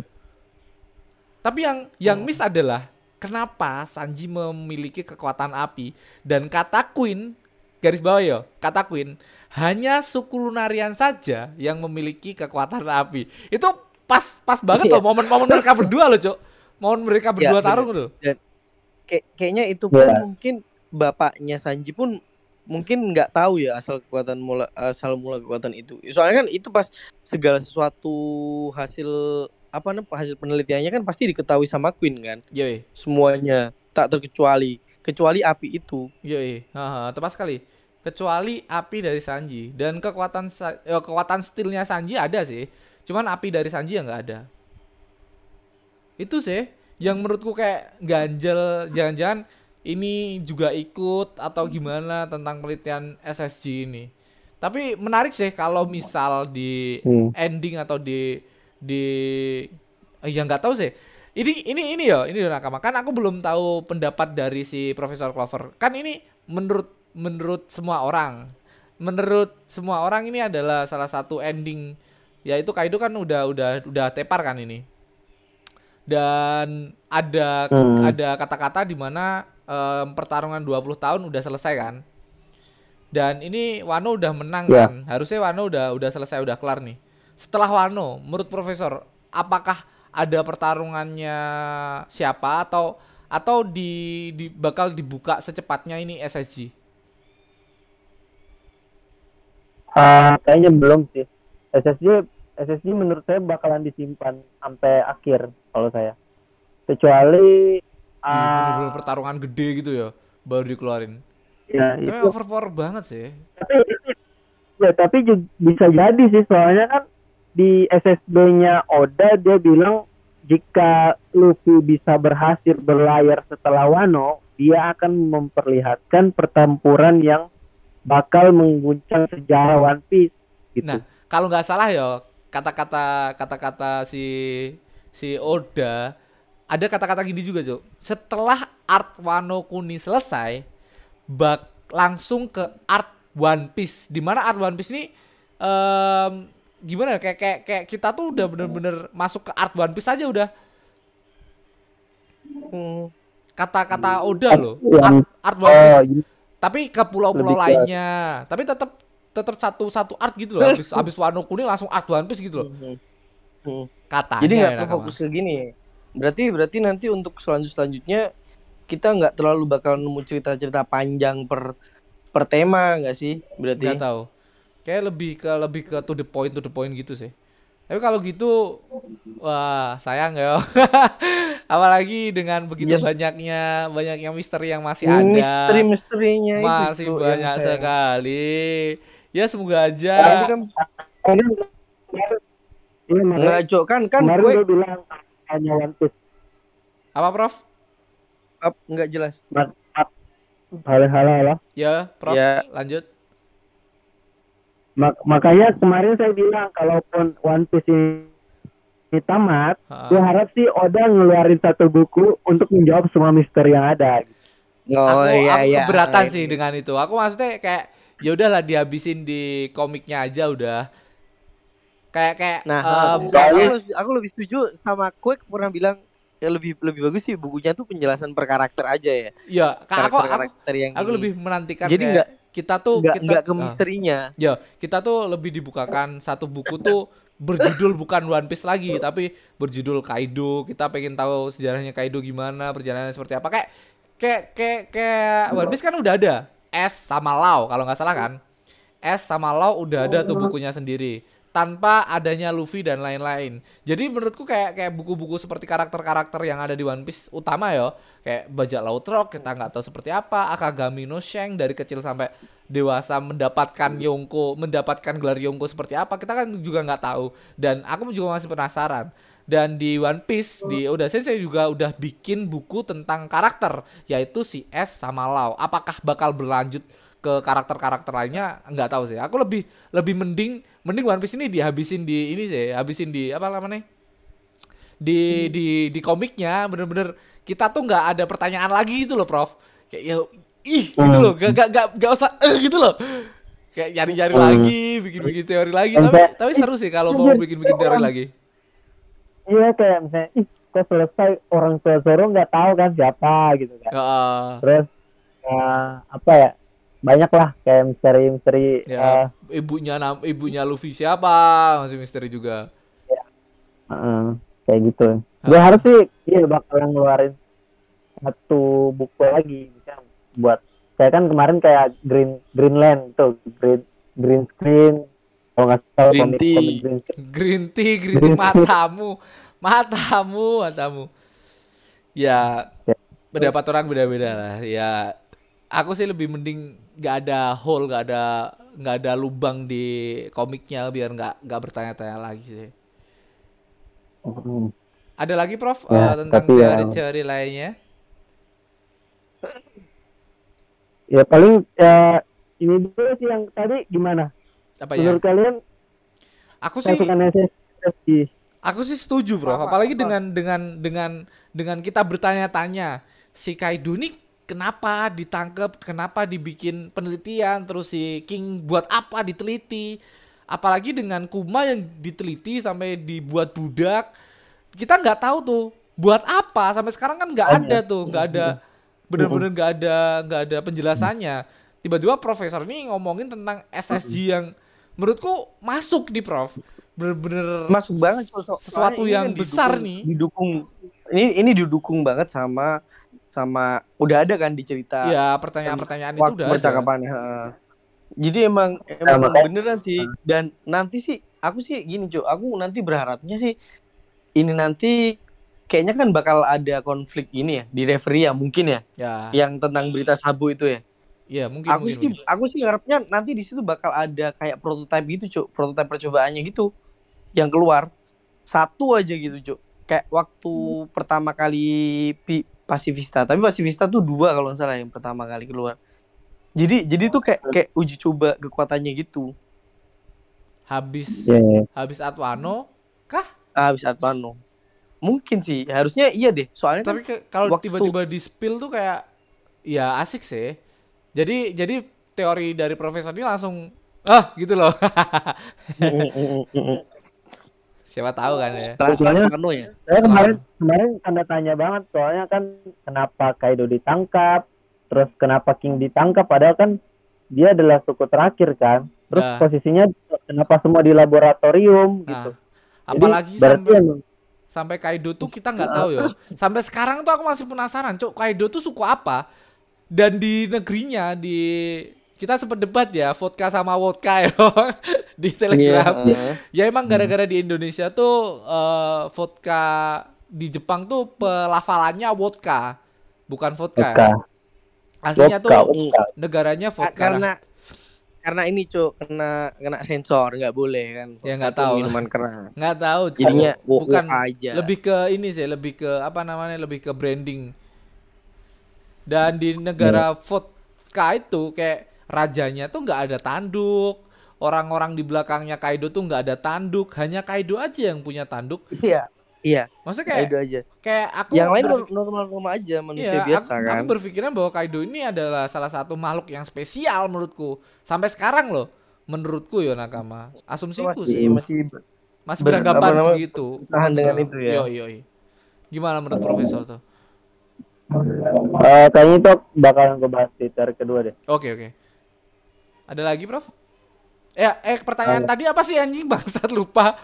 Tapi yang yang miss adalah kenapa Sanji memiliki kekuatan api dan kata Queen garis bawah ya kata Queen hanya suku Lunarian saja yang memiliki kekuatan api. Itu pas pas banget Iya. loh momen-momen mereka berdua loh, Cok. Momen mereka berdua bener. tarung loh. Kayak kayaknya itu pun Iya. mungkin bapaknya Sanji pun mungkin nggak tahu ya asal kekuatan mula asal mula kekuatan itu. Soalnya kan itu pas segala sesuatu hasil apa namanya hasil penelitiannya kan pasti diketahui sama Queen kan Yoi, semuanya tak terkecuali kecuali api itu yoi. Haha, tepat sekali. Kecuali api dari Sanji dan kekuatan eh, kekuatan stilnya Sanji ada sih. Cuman api dari Sanji yang nggak ada. Itu sih yang menurutku kayak ganjel jangan-jangan ini juga ikut atau gimana tentang penelitian SSG ini. Tapi menarik sih kalau misal di Hmm. ending atau di di eh, ya nggak tahu sih. Ini ini ini ya, ini nakama. Kan aku belum tahu pendapat dari si Profesor Clover. Kan ini menurut menurut semua orang. Menurut semua orang ini adalah salah satu ending yaitu Kaido kan udah udah udah tepar kan ini. Dan ada Hmm. ada kata-kata di mana em, pertarungan 20 tahun udah selesai kan. Dan ini Wano udah menang Ya. kan. Harusnya Wano udah udah selesai udah kelar nih. Setelah Wano, menurut Profesor, apakah ada pertarungannya siapa atau atau di, di bakal dibuka secepatnya ini SSG? Ah, kayaknya belum sih. SSG SSG menurut saya bakalan disimpan sampai akhir kalau saya. Kecuali bener-bener pertarungan gede gitu ya, baru dikeluarin. ya, Tapi itu overpower banget sih. tapi ya tapi juga bisa jadi sih soalnya kan di SSB-nya Oda dia bilang jika Luffy bisa berhasil berlayar setelah Wano dia akan memperlihatkan pertempuran yang bakal mengguncang sejarah One Piece gitu. Nah, kalau nggak salah ya kata-kata kata-kata si si Oda ada kata-kata gini juga, Jo. Setelah art Wano Kuni selesai, bak langsung ke art One Piece. Di mana art One Piece ini em, gimana ya? kayak kayak kayak kita tuh udah bener-bener masuk ke art One Piece aja udah. Hmm. Kata-kata Oda loh. Art, art One Oh, Piece. Tapi ke pulau-pulau lainnya. Tapi tetap tetap satu satu art gitu loh. Habis habis [LAUGHS] Wano Kuni langsung art One Piece gitu loh. Hmm. Hmm. Katanya Jadi nggak ya, fokus ke gini ya. Berarti berarti nanti untuk selanjut selanjutnya kita nggak terlalu bakal nemu cerita-cerita panjang per per tema nggak sih? Berarti Nggak tahu. Kayak lebih ke lebih ke to the point to the point gitu sih. Tapi kalau gitu wah sayang ya. [LAUGHS] Apalagi dengan begitu Iya. banyaknya banyaknya misteri yang masih ada. misteri-misterinya itu, Masih yang banyak saya- sekali. Ya semoga itu aja. kan Iya, makanya nggak cok kan kan kemarin gue gue hanya One Piece. Apa Prof? up nggak jelas. Hal-hal hal. Ya, Prof. Ya. Lanjut. Mak- makanya kemarin saya bilang kalaupun One Piece ini, ini tamat, Ha. gue harap sih Oda ngeluarin satu buku untuk menjawab semua misteri yang ada. Oh aku, iya aku iya. keberatan Iya. sih dengan itu. Aku maksudnya kayak ya udahlah dihabisin di komiknya aja udah. Kayak kayak Nah, em, aku, kayak- aku, lebih- aku lebih setuju sama Quick pernah bilang ya lebih lebih bagus sih bukunya tuh penjelasan per karakter aja ya. ya Kak, aku aku Karakter yang aku ini. lebih menantikan Jadi kayak nggak- kita tuh nggak kita nggak ke ah. misterinya. Ya, kita tuh lebih dibukakan satu buku tuh berjudul bukan One Piece lagi, tapi berjudul Kaido. Kita pengen tahu sejarahnya Kaido gimana, perjalanannya seperti apa. Kayak kayak kayak, kayak One Piece kan udah ada S sama Lau kalau nggak salah kan. S sama Lau udah ada tuh bukunya sendiri tanpa adanya Luffy dan lain-lain. Jadi menurutku kayak kayak buku-buku seperti karakter-karakter yang ada di One Piece utama ya, kayak bajak laut rock kita nggak tahu seperti apa, Akagami no Shank dari kecil sampai dewasa mendapatkan Yonko, mendapatkan gelar Yonko seperti apa, kita kan juga nggak tahu. Dan aku juga masih penasaran. Dan di One Piece di Oda Sensei juga udah bikin buku tentang karakter yaitu si S sama Lau. Apakah bakal berlanjut ke karakter-karakter lainnya nggak tahu sih. Aku lebih lebih mending mending One Piece ini dihabisin di ini sih, habisin di apa namanya? Di di di komiknya bener-bener kita tuh nggak ada pertanyaan lagi gitu loh, Prof. Kayak ya ih gitu loh, gak gak gak, gak usah eh gitu loh. Kayak nyari-nyari Hmm. lagi, bikin-bikin teori lagi, tapi tapi seru sih kalau mau bikin-bikin teori lagi. Iya kayak misalnya, ih kok selesai orang tua Zoro nggak tahu kan siapa gitu kan. Heeh. Terus eh, apa ya? Banyak lah kayak misteri-misteri ya, ibunya nam ibunya Luffy siapa? Masih misteri juga. Heeh, kayak gitu. Gue harus sih iya bakalan ngeluarin satu buku lagi bisa buat saya kan kemarin kayak Green Greenland tuh Green Green Screen kalau nggak salah Green komik, Tea. komik Green. Green tea, green tea matamu, matamu, matamu. Ya, Ya. pendapat orang beda-beda lah. Ya, aku sih lebih mending nggak ada hole, nggak ada nggak ada lubang di komiknya biar nggak nggak bertanya-tanya lagi sih. Hmm. Ada lagi, Prof, Ya, eh, tentang ya- teori-teori lainnya? Ya paling ya, ini dulu sih yang tadi gimana? Apa ya? Menurut kalian Aku sih Aku sih setuju, Bro. Apa, Apalagi apa? dengan dengan dengan dengan kita bertanya-tanya, si Kaido ini kenapa ditangkap, kenapa dibikin penelitian, terus si King buat apa diteliti? Apalagi dengan Kuma yang diteliti sampai dibuat budak. Kita nggak tahu tuh buat apa sampai sekarang kan nggak ada tuh, nggak ada bener-bener nggak ada nggak ada penjelasannya. Tiba-tiba profesor ini ngomongin tentang SSG yang menurutku masuk di Prof. Bener-bener masuk banget Sesuatu yang kan besar didukung- nih. didukung ini ini didukung banget sama sama udah ada kan di cerita Ya pertanyaan-pertanyaan itu udah heeh. jadi emang emang beneran sih. Dan nanti sih aku sih gini cuy aku nanti berharapnya sih ini nanti kayaknya kan bakal ada konflik ini ya di referee ya mungkin ya. Ya, yang tentang berita sabu itu ya. Ya mungkin aku mungkin. sih mungkin. aku sih ngarepnya nanti di situ bakal ada kayak prototipe gitu cuk. Prototipe percobaannya gitu yang keluar. Satu aja gitu cuk. Kayak waktu pertama kali pi- Pasifista. Tapi Pasifista tuh dua kalau nggak salah yang pertama kali keluar. Jadi jadi tuh kayak kayak uji coba kekuatannya gitu. Habis Ya, ya. habis Atwano kah? Ah, habis Atmano. Mungkin sih, harusnya iya deh. Soalnya kan Tapi ke- kalau waktu- tiba-tiba di spill tuh kayak ya asik sih. Jadi jadi teori dari profesor ini langsung ah gitu loh. Siapa tahu kan ya. setelah Soalnya- ya. Saya kemarin kemarin tanda tanya banget soalnya kan kenapa Kaido ditangkap, terus kenapa King ditangkap padahal kan dia adalah suku terakhir kan. Terus Nah. posisinya kenapa semua di laboratorium gitu. Nah, apalagi Jadi, berarti sampai emang sampai Kaido tuh kita nggak tahu ya. Sampai sekarang tuh aku masih penasaran, Cuk, Kaido tuh suku apa? Dan di negerinya di kita sempat debat ya, vodka sama vodka ya [LAUGHS] di Telegram. Iya. Ya emang gara-gara di Indonesia tuh eh, vodka di Jepang tuh pelafalannya vodka, bukan vodka. Vodka. Aslinya Vodka, tuh vodka. negaranya Ka- vodka. karena karena ini cuk kena kena sensor nggak boleh kan Ya, nggak tahu. minuman [LAUGHS] keras nggak tahu, Cuk. jadinya bukan aja lebih ke ini sih, lebih ke apa namanya, lebih ke branding. Dan di negara vodka itu kayak rajanya tuh nggak ada tanduk, orang-orang di belakangnya Kaido tuh nggak ada tanduk, hanya Kaido aja yang punya tanduk. iya iya Maksudnya kayak itu aja kayak aku yang lain berpik- normal normal aja manusia Iya, biasa aku, kan aku berpikiran bahwa Kaido ini adalah salah satu makhluk yang spesial menurutku. Sampai sekarang loh, menurutku ya Nakama. Asumsiku masih sih. masih Masih ber- beranggapan apa segitu. tahan dengan itu ya. Yoi, yoi. Gimana menurut profesor tuh? Eh, kayaknya itu bakalan gue bahas di kedua deh. Oke, oke. Ada lagi, Prof? Ya, eh pertanyaan tadi apa sih anjing [LAUGHS] bangsat lupa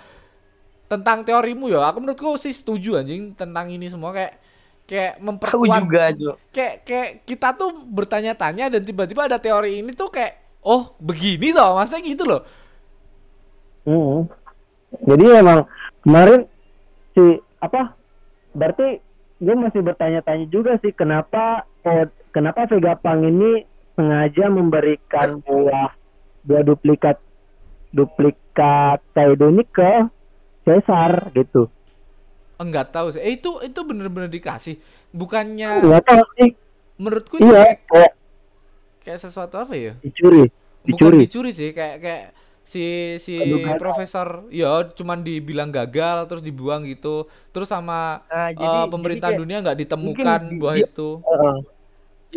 tentang teorimu ya. Aku menurutku sih setuju anjing tentang ini semua kayak kayak aku memperkuat juga Jo kayak kayak kita tuh bertanya-tanya dan tiba-tiba ada teori ini tuh kayak oh begini loh maksudnya gitu loh Hmm. Jadi emang kemarin si apa? Berarti gue masih bertanya-tanya juga sih kenapa oh, kenapa Vegapunk ini sengaja memberikan buah dua duplikat duplikat Kaido ini ke Caesar gitu. enggak tahu sih eh itu itu bener-bener dikasih bukannya Enggak tahu sih. menurutku Iya, kayak, kayak kayak sesuatu apa ya dicuri. bukan Dicuri. dicuri sih kayak kayak si si Aduh, profesor ya cuman dibilang gagal terus dibuang gitu terus sama nah, jadi pemerintah jadi kayak- dunia nggak ditemukan di- buah dia- itu Heeh.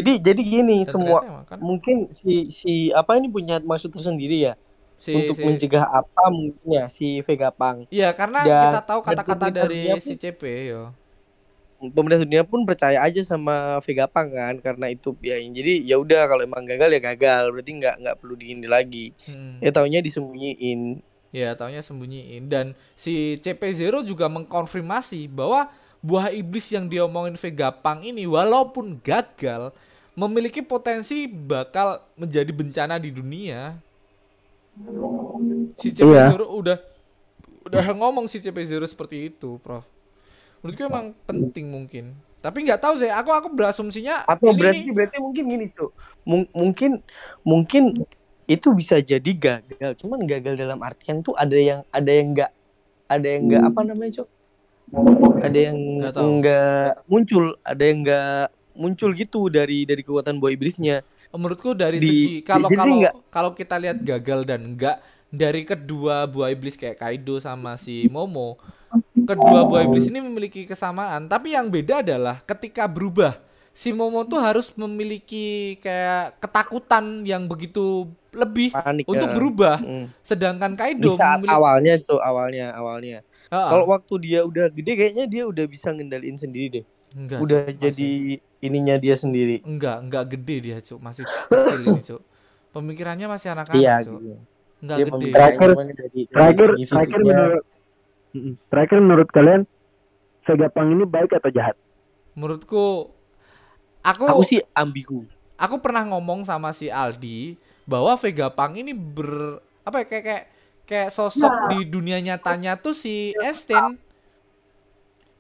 Jadi jadi gini Dan semua kan mungkin si si apa ini punya maksud tersendiri ya? Si, untuk si- mencegah apa mungkin ya si Vegapunk Iya karena Dan- kita tahu kata-kata dari dunia si CP yo. pemerintah dunia pun percaya aja sama Vegapunk kan karena itu ya. Jadi ya udah kalau emang gagal ya gagal. Berarti nggak nggak perlu diini lagi. Hmm. ya taunya disembunyiin. Ya taunya sembunyiin. Dan si CP0 juga mengkonfirmasi bahwa buah iblis yang diomongin Vegapunk ini walaupun gagal memiliki potensi bakal menjadi bencana di dunia. Si CP0 udah udah ngomong si CP0 seperti itu, Prof. Menurutku emang penting mungkin. Tapi nggak tahu sih, aku aku berasumsinya atau ini berarti nih- berarti mungkin gini cuk Mung- mungkin mungkin itu bisa jadi gagal cuman gagal dalam artian tuh ada yang ada yang nggak ada yang nggak apa namanya cuk ada yang nggak muncul ada yang nggak muncul gitu dari dari kekuatan buah iblisnya menurutku dari Di- segi kalau kalau kalau kita lihat gagal dan enggak dari kedua buah iblis kayak Kaido sama si Momo kedua buah iblis ini memiliki kesamaan. Tapi yang beda adalah ketika berubah si Momo tuh harus memiliki kayak ketakutan yang begitu lebih panik untuk ya. berubah. Hmm. sedangkan di Kaido saat memiliki awalnya cuk awalnya awalnya. Ah, kalau waktu dia udah gede kayaknya dia udah bisa ngendaliin sendiri deh enggak udah Cuk, masih- jadi ininya dia sendiri? Enggak enggak gede dia cuk. Masih kecil ini cuk. Pemikirannya masih anak-anak iya cuk. gitu. Enggak dia gede. Terakhir- dari, Terakhir terakhir menurut terakhir menurut kalian Vegapunk ini baik atau jahat? menurutku aku aku sih ambigu. aku pernah ngomong sama si Aldi bahwa Vegapunk ini ber apa ya kayak kayak kayak sosok di dunia nyatanya tuh si Einstein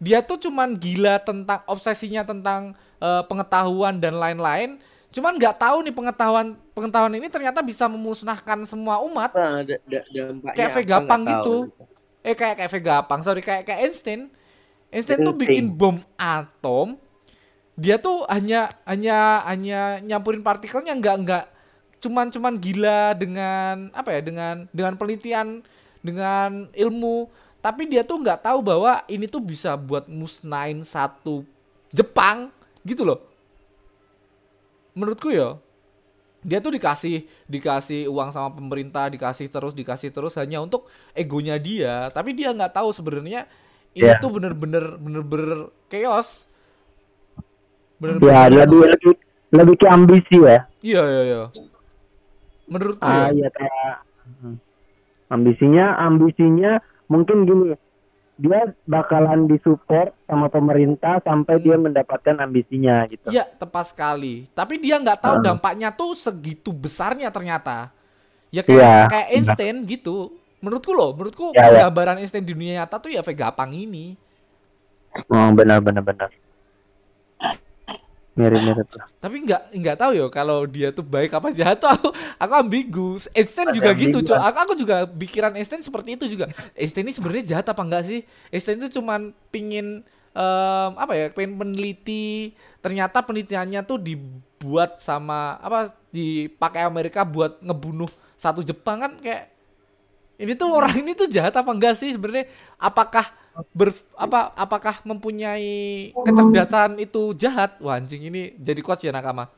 dia tuh cuman gila tentang obsesinya tentang eh, pengetahuan dan lain-lain. Cuman nggak tahu nih pengetahuan pengetahuan ini ternyata bisa memusnahkan semua umat. Nah, Kayak Vegapunk gitu. tahu. eh kayak kayak Vegapunk sorry kayak kayak Einstein. Einstein tuh Einstein. bikin bom atom. Dia tuh hanya hanya hanya nyampurin partikelnya nggak nggak. Cuman cuman gila dengan apa ya dengan dengan penelitian dengan ilmu tapi dia tuh nggak tahu bahwa ini tuh bisa buat musnahin satu Jepang gitu loh. Menurutku ya dia tuh dikasih dikasih uang sama pemerintah dikasih terus dikasih terus hanya untuk egonya dia. Tapi dia nggak tahu sebenarnya ini Yeah. tuh bener-bener bener-bener chaos. Ya bener-bener lebih lebih lebih ke ambisi ya. Iya iya iya. Menurutku ah ya. iya kayak hmm. ambisinya ambisinya mungkin gini dia bakalan disupport sama pemerintah sampai dia mendapatkan ambisinya gitu Iya tepat sekali. Tapi dia nggak tahu Ah. dampaknya tuh segitu besarnya ternyata. Ya kayak Iya, kayak. Einstein gitu. Menurutku loh, menurutku Ya, ya. gambaran Einstein di dunia nyata tuh ya Vega Pang ini. oh benar benar benar mirip mirip lah Tapi nggak nggak tahu ya kalau dia tuh baik apa jahat tuh aku aku ambigu. Einstein juga gitu, ambigu, Cok. kan? Aku, aku juga pikiran Einstein seperti itu juga. Einstein ini sebenarnya jahat apa enggak sih? Einstein itu cuman pingin em, apa ya, pengen meneliti. Ternyata penelitiannya tuh dibuat sama apa dipakai Amerika buat ngebunuh satu Jepang kan kayak ini tuh orang ini tuh jahat apa enggak sih sebenarnya? Apakah ber apa apakah mempunyai kecerdasan itu jahat? Wah anjing ini jadi coach ya nakama.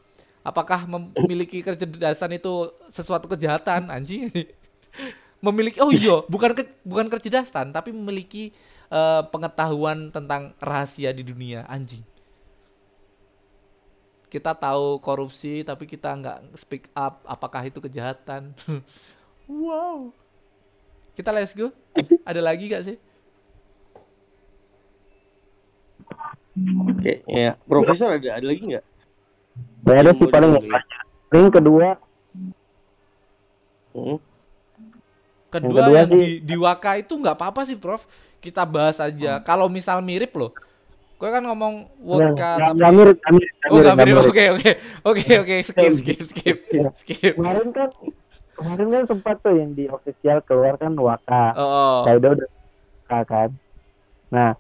Apakah memiliki kecerdasan itu sesuatu kejahatan anjing? memiliki oh iya bukan ke- bukan kecerdasan tapi memiliki eh, pengetahuan tentang rahasia di dunia anjing. Kita tahu korupsi tapi kita nggak speak up apakah itu kejahatan? [LAUGHS] wow. Kita let's go. Ada lagi gak sih? Oke, ya. Profesor ada ada lagi nggak? Gak ada Yang sih paling paling kedua Hmm. Kedua kedua yang, sih- di, di Waka itu nggak apa-apa sih, Prof. Kita bahas aja. Kalau misal mirip loh. Gue kan ngomong vodka nggak- tapi nggak mirip nggak mirip nggak Oh, mirip. nggak Oke, oke. Oke, oke. Skip, skip, skip. [LAUGHS] Iya. Skip. kemarin kan kemarin kan sempat tuh yang di official keluar kan Waka Oh, oh. Kaido udah Waka kan nah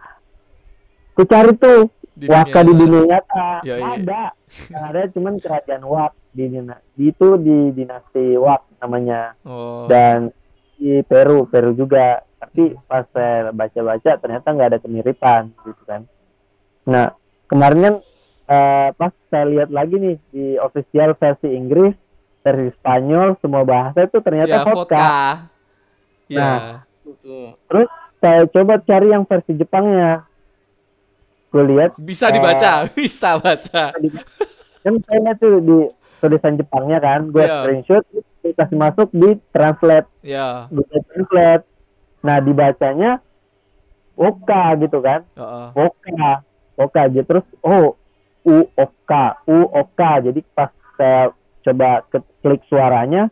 ku cari tuh Di Waka di dunia nyata Ya, iya. ada Yang ada cuman kerajaan Wak di di itu di dinasti Wak namanya Oh. dan di Peru Peru juga tapi Hmm. pas saya baca-baca ternyata nggak ada kemiripan gitu kan nah kemarin kan eh, pas saya lihat lagi nih di official versi Inggris versi Spanyol semua bahasa itu ternyata Ya, vodka. vodka. Ya. Nah. Betul. saya coba cari yang versi Jepangnya gue lihat Bisa Eh. dibaca, [LAUGHS] bisa baca. kan lihat tuh di tulisan Jepangnya kan gue Iya. screenshot kasih masuk di translate Ya. Google Translate nah dibacanya Oka gitu kan Heeh. Oka Oka gitu terus oh U Oka U Oka jadi pas saya coba ke- klik suaranya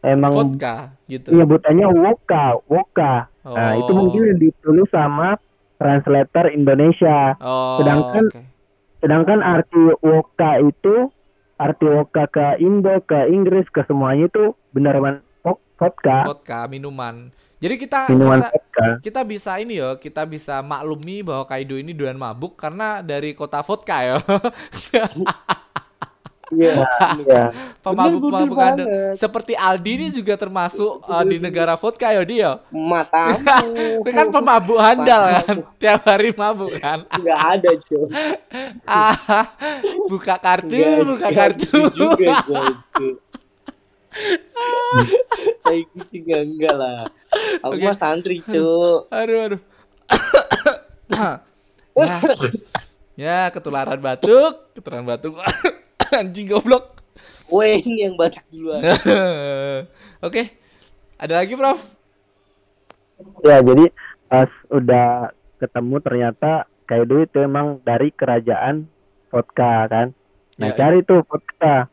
emang Vodka gitu. nyebutannya Woka Woka nah Oh. itu mungkin ditulis sama translator Indonesia Oh, sedangkan- oke. sedangkan arti Woka itu arti Woka ke Indo ke Inggris ke semuanya itu benar-benar vo- vodka vodka minuman. Jadi kita minuman kita vodka kita bisa ini ya, kita bisa maklumi bahwa Kaido ini doyan mabuk karena dari kota vodka ya. [LAUGHS] Iya. Iya. Pemabuk-pemabuk Bener, ada. Seperti Aldi ini juga termasuk uh, di negara vodka ya dia. Matamu. [LAUGHS] Itu kan pemabuk handal kan. Tiap hari mabuk kan. Nggak ada, cuy. [LAUGHS] Buka kartu, Nggak- buka kartu. gitu juga. [LAUGHS] Kayak gitu enggak, enggak lah. Aku Oke. mah santri, cuy. Aduh, aduh. [COUGHS] [COUGHS] ya. ya, ketularan batuk, ketularan batuk. [COUGHS] Anjing goblok. Weh, ini yang batuk duluan. [LAUGHS] Oke. Ada lagi, Prof? ya jadi pas udah ketemu ternyata Kaido itu emang dari kerajaan vodka kan nah Ya, cari tuh vodka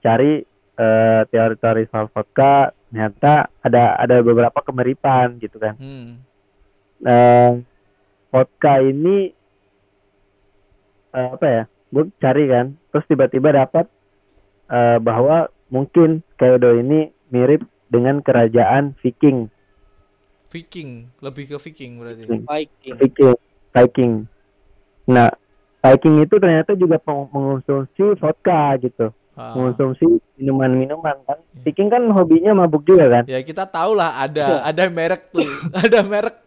cari eh, teori-teori soal vodka ternyata ada ada beberapa kemiripan gitu kan Hmm. eh vodka ini eh, apa ya gue cari kan terus tiba-tiba dapat eh, bahwa mungkin Kaido ini mirip dengan kerajaan Viking Viking, lebih ke Viking berarti. Viking Viking. Viking Viking nah Viking itu ternyata juga mengonsumsi vodka gitu, Ah. mengonsumsi minuman-minuman kan. Viking kan hobinya mabuk juga kan. Ya kita tahu lah Iya. ada ada merek tuh, [LAUGHS] ada merek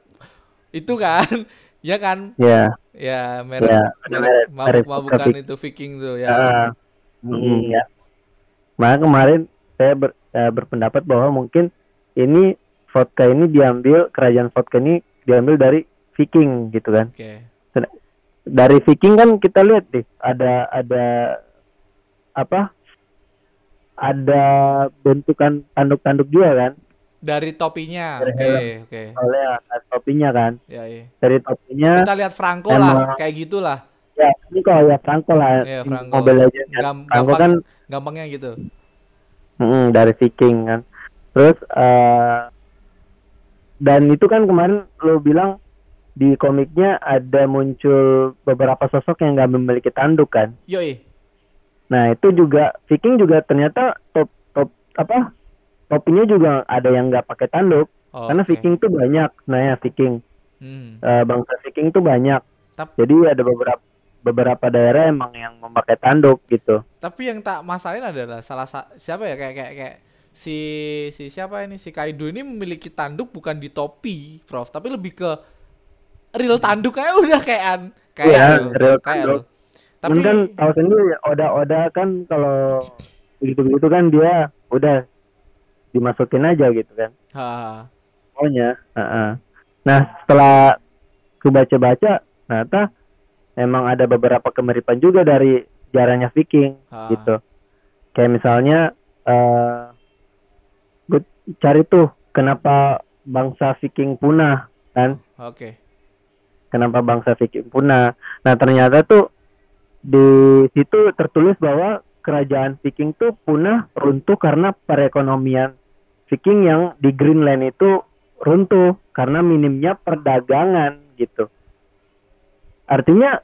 itu kan, ya kan, Ya, ya merek Ya, ada merek merek- mabuk-mabukan vodka itu Viking tuh ya. Ah, mm, ya. Maka kemarin saya ber- eh, berpendapat bahwa mungkin ini vodka ini diambil kerajaan vodka ini diambil dari Viking gitu kan. Oke. Dari Viking kan kita lihat deh ada ada apa? Ada bentukan tanduk-tanduk juga kan. Dari topinya, oke oke, Oleh ada topinya kan. ya iya. Dari topinya Kita lihat Franco Emang- lah, kayak gitulah, ya ini kok ya Franco lah. Iya, Franco. Mobile Legends kan. Gam- Franco gampang, kan gampangnya gitu. Mm, dari Viking kan. Terus eh dan itu kan kemarin lo bilang di komiknya ada muncul beberapa sosok yang nggak memiliki tanduk kan. Yoi, Nah itu juga Viking juga ternyata top top apa topinya juga ada yang nggak pakai tanduk oh, karena oke. Viking tuh banyak. Nah ya Viking Hmm. Eh, bangsa Viking tuh banyak. Tap- Jadi ada beberapa beberapa daerah emang yang memakai tanduk gitu. Tapi yang tak masalahin adalah salah sa- siapa ya kayak kayak kayak si si siapa ini si Kaido ini memiliki tanduk bukan di topi, Prof, tapi lebih ke real tanduk kayak udah kayak kayak lo, real kayak tanduk. Tapi Cuman kan tahu sendiri Oda-Oda kan kalau begitu-begitu kan dia udah dimasukin aja gitu kan. ha, Pokoknya. heeh. Nah setelah ku baca-baca ternyata emang ada beberapa kemiripan juga dari jaranya Viking ha, gitu. Kayak misalnya eh gue cari tuh kenapa bangsa Viking punah kan? Oke. kenapa bangsa Viking punah. Nah ternyata tuh di situ tertulis bahwa kerajaan Viking tuh punah runtuh karena perekonomian Viking yang di Greenland itu runtuh karena minimnya perdagangan gitu. Artinya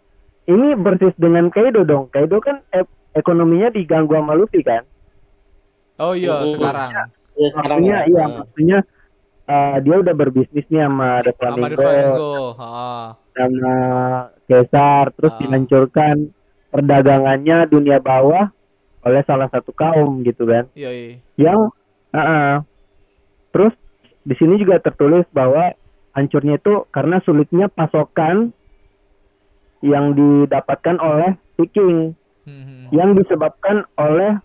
ini persis dengan Kaido dong. Kaido kan e- ekonominya diganggu sama Luffy kan. Oh iya Oh, sekarang Ya, sekarang Maksudnya ya. iya maksudnya eh, dia udah berbisnis nih sama The Flamingo. Ha. sama Caesar terus Ah. dihancurkan perdagangannya dunia bawah oleh salah satu kaum gitu kan Yoi. yang ah, ah. Terus di sini juga tertulis bahwa hancurnya itu karena sulitnya pasokan yang didapatkan oleh Viking Hmm, yang disebabkan oleh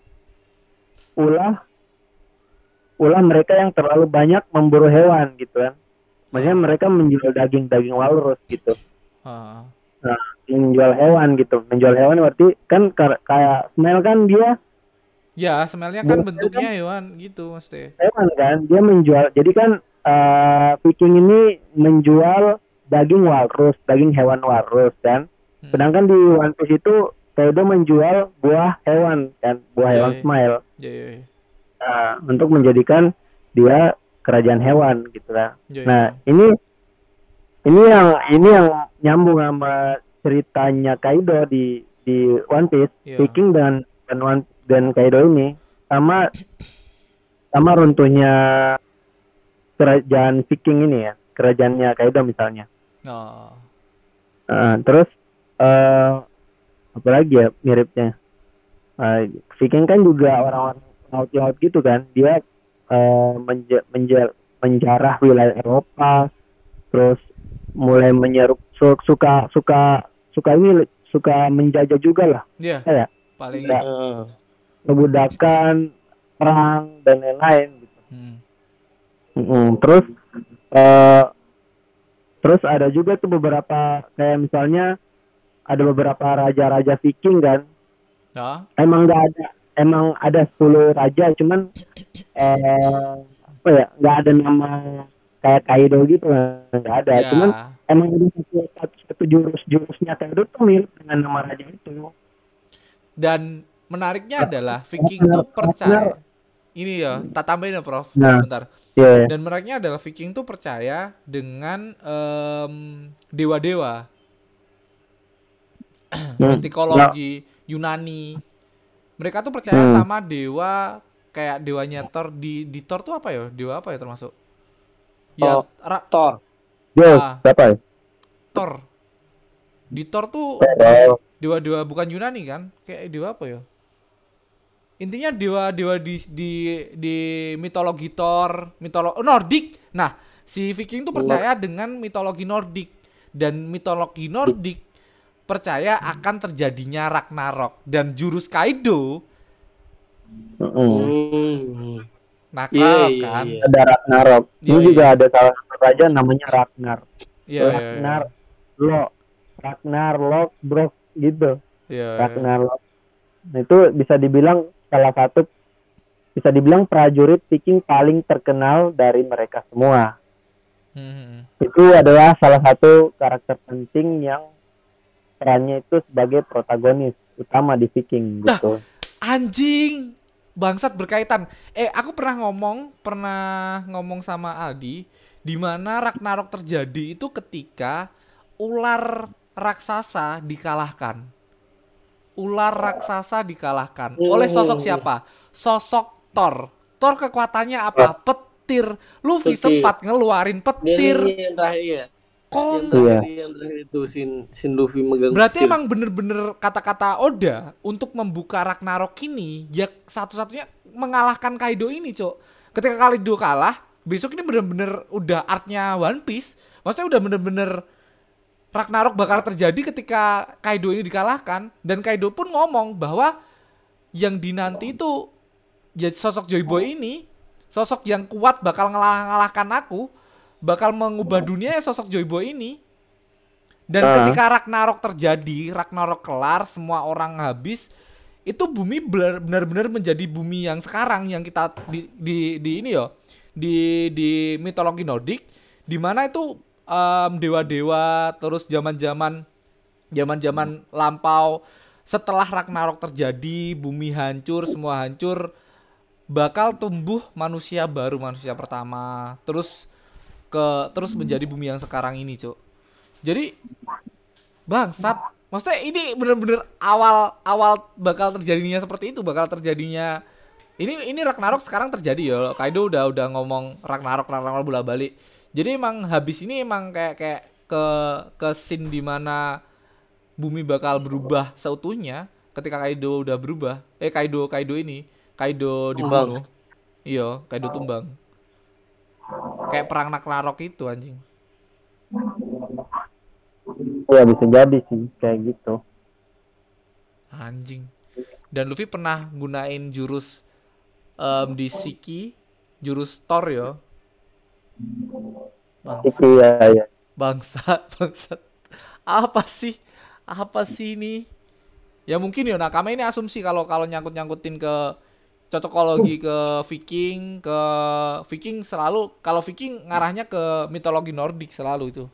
ulah ulah mereka yang terlalu banyak memburu hewan gitu kan. Maksudnya mereka menjual daging daging walrus gitu. Ha. menjual hewan gitu. Menjual hewan berarti kan kayak smell kan dia Ya, semelnya kan bentuknya hewan gitu mesti. hewan kan dia menjual jadi kan eh, Viking ini menjual daging walrus daging hewan walrus kan Hmm. sedangkan di One Piece itu Kaido menjual buah hewan kan buah hewan iya. smile Ya, ya, ya. Nah, untuk menjadikan dia kerajaan hewan gitu kan Ya, nah ini ini yang ini yang nyambung sama ceritanya Kaido di di One Piece Iya. Viking dan dan One dan Kaido ini sama sama runtuhnya kerajaan Viking ini ya kerajaannya Kaido misalnya Oh. Nah, terus eh apa lagi ya miripnya Eh, Viking kan juga orang-orang laut-laut gitu kan dia eh, menja- menja- menjarah wilayah Eropa terus mulai menyeruk su- suka suka suka ini suka menjajah juga lah Iya, ya paling Iya. Heeh. Memudahkan perang dan lain-lain gitu. hmm. Mm-mm. Terus eh terus ada juga tuh beberapa kayak misalnya ada beberapa raja-raja Viking kan. Ya, Emang nggak ada emang ada 10 raja cuman eh apa ya nggak ada nama kayak Kaido gitu nggak ada. ya. Cuman emang ada satu, satu, satu jurus jurusnya Kaido tuh mirip dengan nama raja itu. Dan menariknya adalah Viking tuh percaya. Ini ya, tak tambahin ya, Prof. Nah. Bentar. Iya. Dan menariknya adalah Viking tuh percaya dengan em, dewa-dewa, Hmm. [CLEARS THROAT] mitologi Yunani. Mereka tuh percaya Hmm. sama dewa kayak dewanya Thor di di Thor tuh apa ya? Dewa apa ya termasuk? Ya, Oh. Ra- Thor. Zeus, Ah. siapa ya? Thor. Di Thor tuh dewa-dewa bukan Yunani kan? Kayak dewa apa ya? Intinya dewa-dewa di di di mitologi Thor, mitologi Nordik. Nah, si Viking tuh percaya dengan mitologi Nordik dan mitologi Nordik percaya akan terjadinya Ragnarok dan jurus Kaido. Hmm. nakal Iya, iya, kan. iya. ada Ragnarok. Iya, Ini iya. juga ada salah satu raja namanya Ragnar. Iya, iya, iya. Ragnar lo Ragnar Lok bro gitu. Iya, iya. Ragnar Lok. Nah, itu bisa dibilang salah satu bisa dibilang prajurit Viking paling terkenal dari mereka semua. Hmm. Itu adalah salah satu karakter penting yang perannya itu sebagai protagonis utama di Viking gitu. Anjing, bangsat berkaitan. Eh, aku pernah ngomong, pernah ngomong sama Aldi, di mana Ragnarok terjadi itu ketika ular raksasa dikalahkan. Ular raksasa dikalahkan oleh sosok siapa? Sosok Thor. Thor kekuatannya apa? Petir. Luffy sempat ngeluarin Dia petir. ini yang terakhir ya. Kon Iya. yang terakhir itu Sin Sin Luffy megang. Berarti petir. emang bener-bener kata-kata Oda untuk membuka Ragnarok ini ya satu-satunya mengalahkan Kaido ini, Cok. Ketika Kaido kalah, besok ini bener-bener udah artnya One Piece. Maksudnya udah bener-bener Ragnarok bakal terjadi ketika Kaido ini dikalahkan dan Kaido pun ngomong bahwa yang dinanti itu ya sosok Joy Boy ini, sosok yang kuat bakal ngalah- ngalahkan aku, bakal mengubah dunia ya sosok Joy Boy ini. Dan Ah. ketika Ragnarok terjadi, Ragnarok kelar, semua orang habis, itu bumi benar- benar-benar menjadi bumi yang sekarang yang kita di di, di ini yo, di di mitologi Nordik, di mana itu em, dewa-dewa terus zaman-zaman zaman-zaman lampau setelah Ragnarok terjadi, bumi hancur, semua hancur, bakal tumbuh manusia baru, manusia pertama. Terus ke terus menjadi bumi yang sekarang ini, Cuk. Jadi bangsat. Maksudnya ini bener-bener awal awal bakal terjadinya seperti itu, bakal terjadinya ini ini Ragnarok sekarang terjadi ya. Kaido udah udah ngomong Ragnarok Ragnarok bola balik. Jadi emang habis ini emang kayak kayak ke ke scene di mana bumi bakal berubah seutuhnya ketika Kaido udah berubah. Eh Kaido Kaido ini Kaido dibunuh. Iya, Kaido tumbang. Kayak perang Ragnarok itu anjing. Ya bisa jadi sih kayak gitu. Anjing. Dan Luffy pernah gunain jurus em, di Shiki, jurus Thor ya. Bangsa, Iya ya. bangsa, [LAUGHS] bangsa. Apa sih? Apa sih ini? Ya mungkin ya Nakama ini asumsi kalau kalau nyangkut-nyangkutin ke cocokologi ke Viking, ke Viking selalu kalau Viking ngarahnya ke mitologi Nordik selalu itu.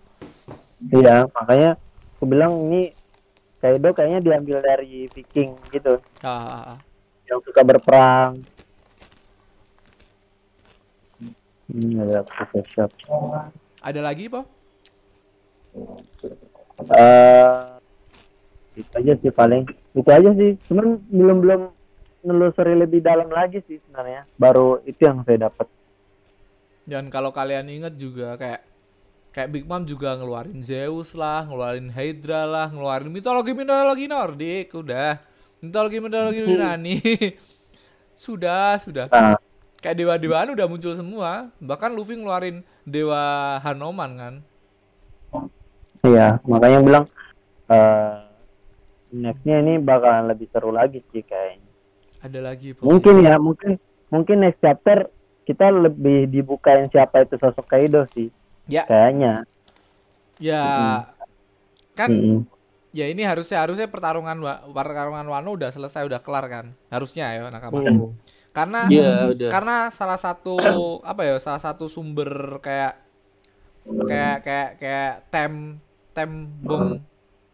Iya, makanya aku bilang ini Kaido kayaknya diambil dari Viking gitu, Ah, yang suka berperang. Hmm, ada Photoshop. ada lagi, Pak? Eh, itu aja sih paling. Itu aja sih. Cuman belum belum nelusuri lebih dalam lagi sih sebenarnya. Baru itu yang saya dapat. Dan kalau kalian ingat juga kayak kayak Big Mom juga ngeluarin Zeus lah, ngeluarin Hydra lah, ngeluarin mitologi mitologi Nordik, udah. Mitologi mitologi Yunani. [LAUGHS] sudah, sudah. Nah, Kayak dewa-dewaan udah muncul semua. Bahkan Luffy ngeluarin dewa Hanoman kan. iya, makanya bilang eh nextnya ini bakalan lebih seru lagi sih kayaknya. Ada lagi pokoknya. Mungkin ya, mungkin mungkin next chapter kita lebih dibukain siapa itu sosok Kaido sih Ya, kayaknya. ya. Kan Mm-mm. ya ini harusnya harusnya pertarungan pertarungan Wano udah selesai udah kelar kan. Harusnya ya nakama. Hmm. Karena Iya, udah. karena salah satu [COUGHS] apa ya salah satu sumber kayak kayak kayak kayak tem tem bom.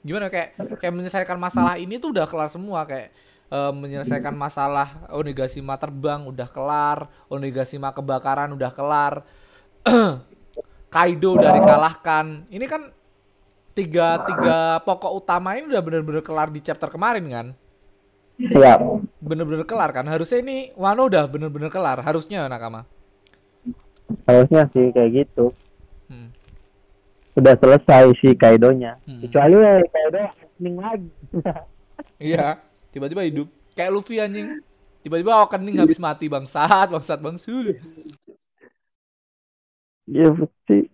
Gimana kayak kayak menyelesaikan masalah ini tuh udah kelar semua kayak eh, menyelesaikan masalah Onigashima terbang udah kelar Onigashima kebakaran udah kelar. [COUGHS] Kaido udah dikalahkan. Ini kan tiga tiga pokok utama ini udah bener-bener kelar di chapter kemarin kan Iya, bener-bener kelar kan harusnya ini Wano udah bener-bener kelar harusnya nakama harusnya sih kayak gitu. Hmm. udah selesai si Kaidonya. Hmm. Kecuali ya Kaido opening lagi. [LAUGHS] Iya, tiba-tiba hidup. Kayak Luffy anjing. Tiba-tiba awakening habis mati bangsat, bangsat bangsul. Iya sih.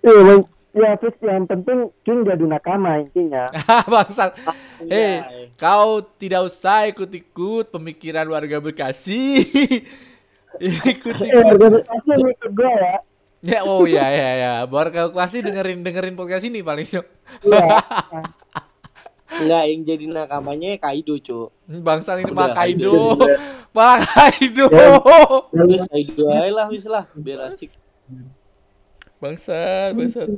Iya, Bang. Ya terus yang penting Jun jadi nakama intinya. [LAUGHS] bangsat. Hei, Anjay. kau tidak usah ikut-ikut pemikiran warga Bekasi. [LAUGHS] Eh, Ikut-ikut. organisasi ini ke gue ya. Ya, oh ya ya ya. Warga Bekasi dengerin dengerin podcast ini paling. Iya. [LAUGHS] Enggak yang jadi nakamanya Kaido, Cuk. Bangsat ini Pak Kaido. Pak Kaido. Terus Kaido aja lah wis lah biar asik. Bangsat, bangsat.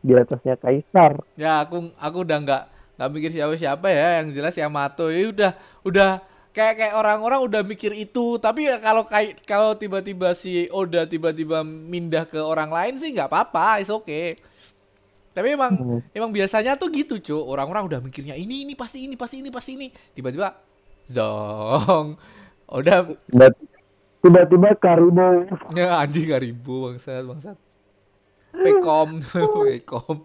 Di atasnya Kaisar. Ya aku aku udah nggak nggak mikir siapa siapa ya. Yang jelas Yamato. Ya udah udah kayak kayak orang-orang udah mikir itu. Tapi ya kalau kayak kalau tiba-tiba si Oda tiba-tiba mindah ke orang lain sih nggak apa-apa is okay. Tapi emang Hmm. emang biasanya tuh gitu cuy orang-orang udah mikirnya ini ini pasti ini pasti ini pasti ini. Tiba-tiba zong. Dan tiba-tiba Karibo [LAUGHS] ya anjing gak ribu bangsat bangsat pekom [LAUGHS] pekom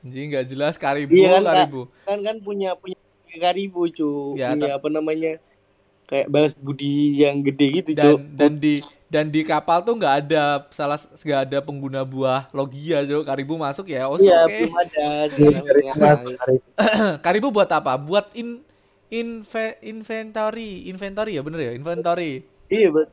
anjing nggak jelas karibu Iya kan, karibu Kan kan punya punya Karibo, Cuk. Ya, punya apa namanya? Kayak balas budi yang gede gitu, dan Cuk. dan di dan di kapal tuh nggak ada salah nggak ada pengguna buah logia jo karibu masuk ya oh Iya, oke belum ada. [LAUGHS] karibu buat apa buat in inve, inventory inventory ya bener ya inventory Iya, buat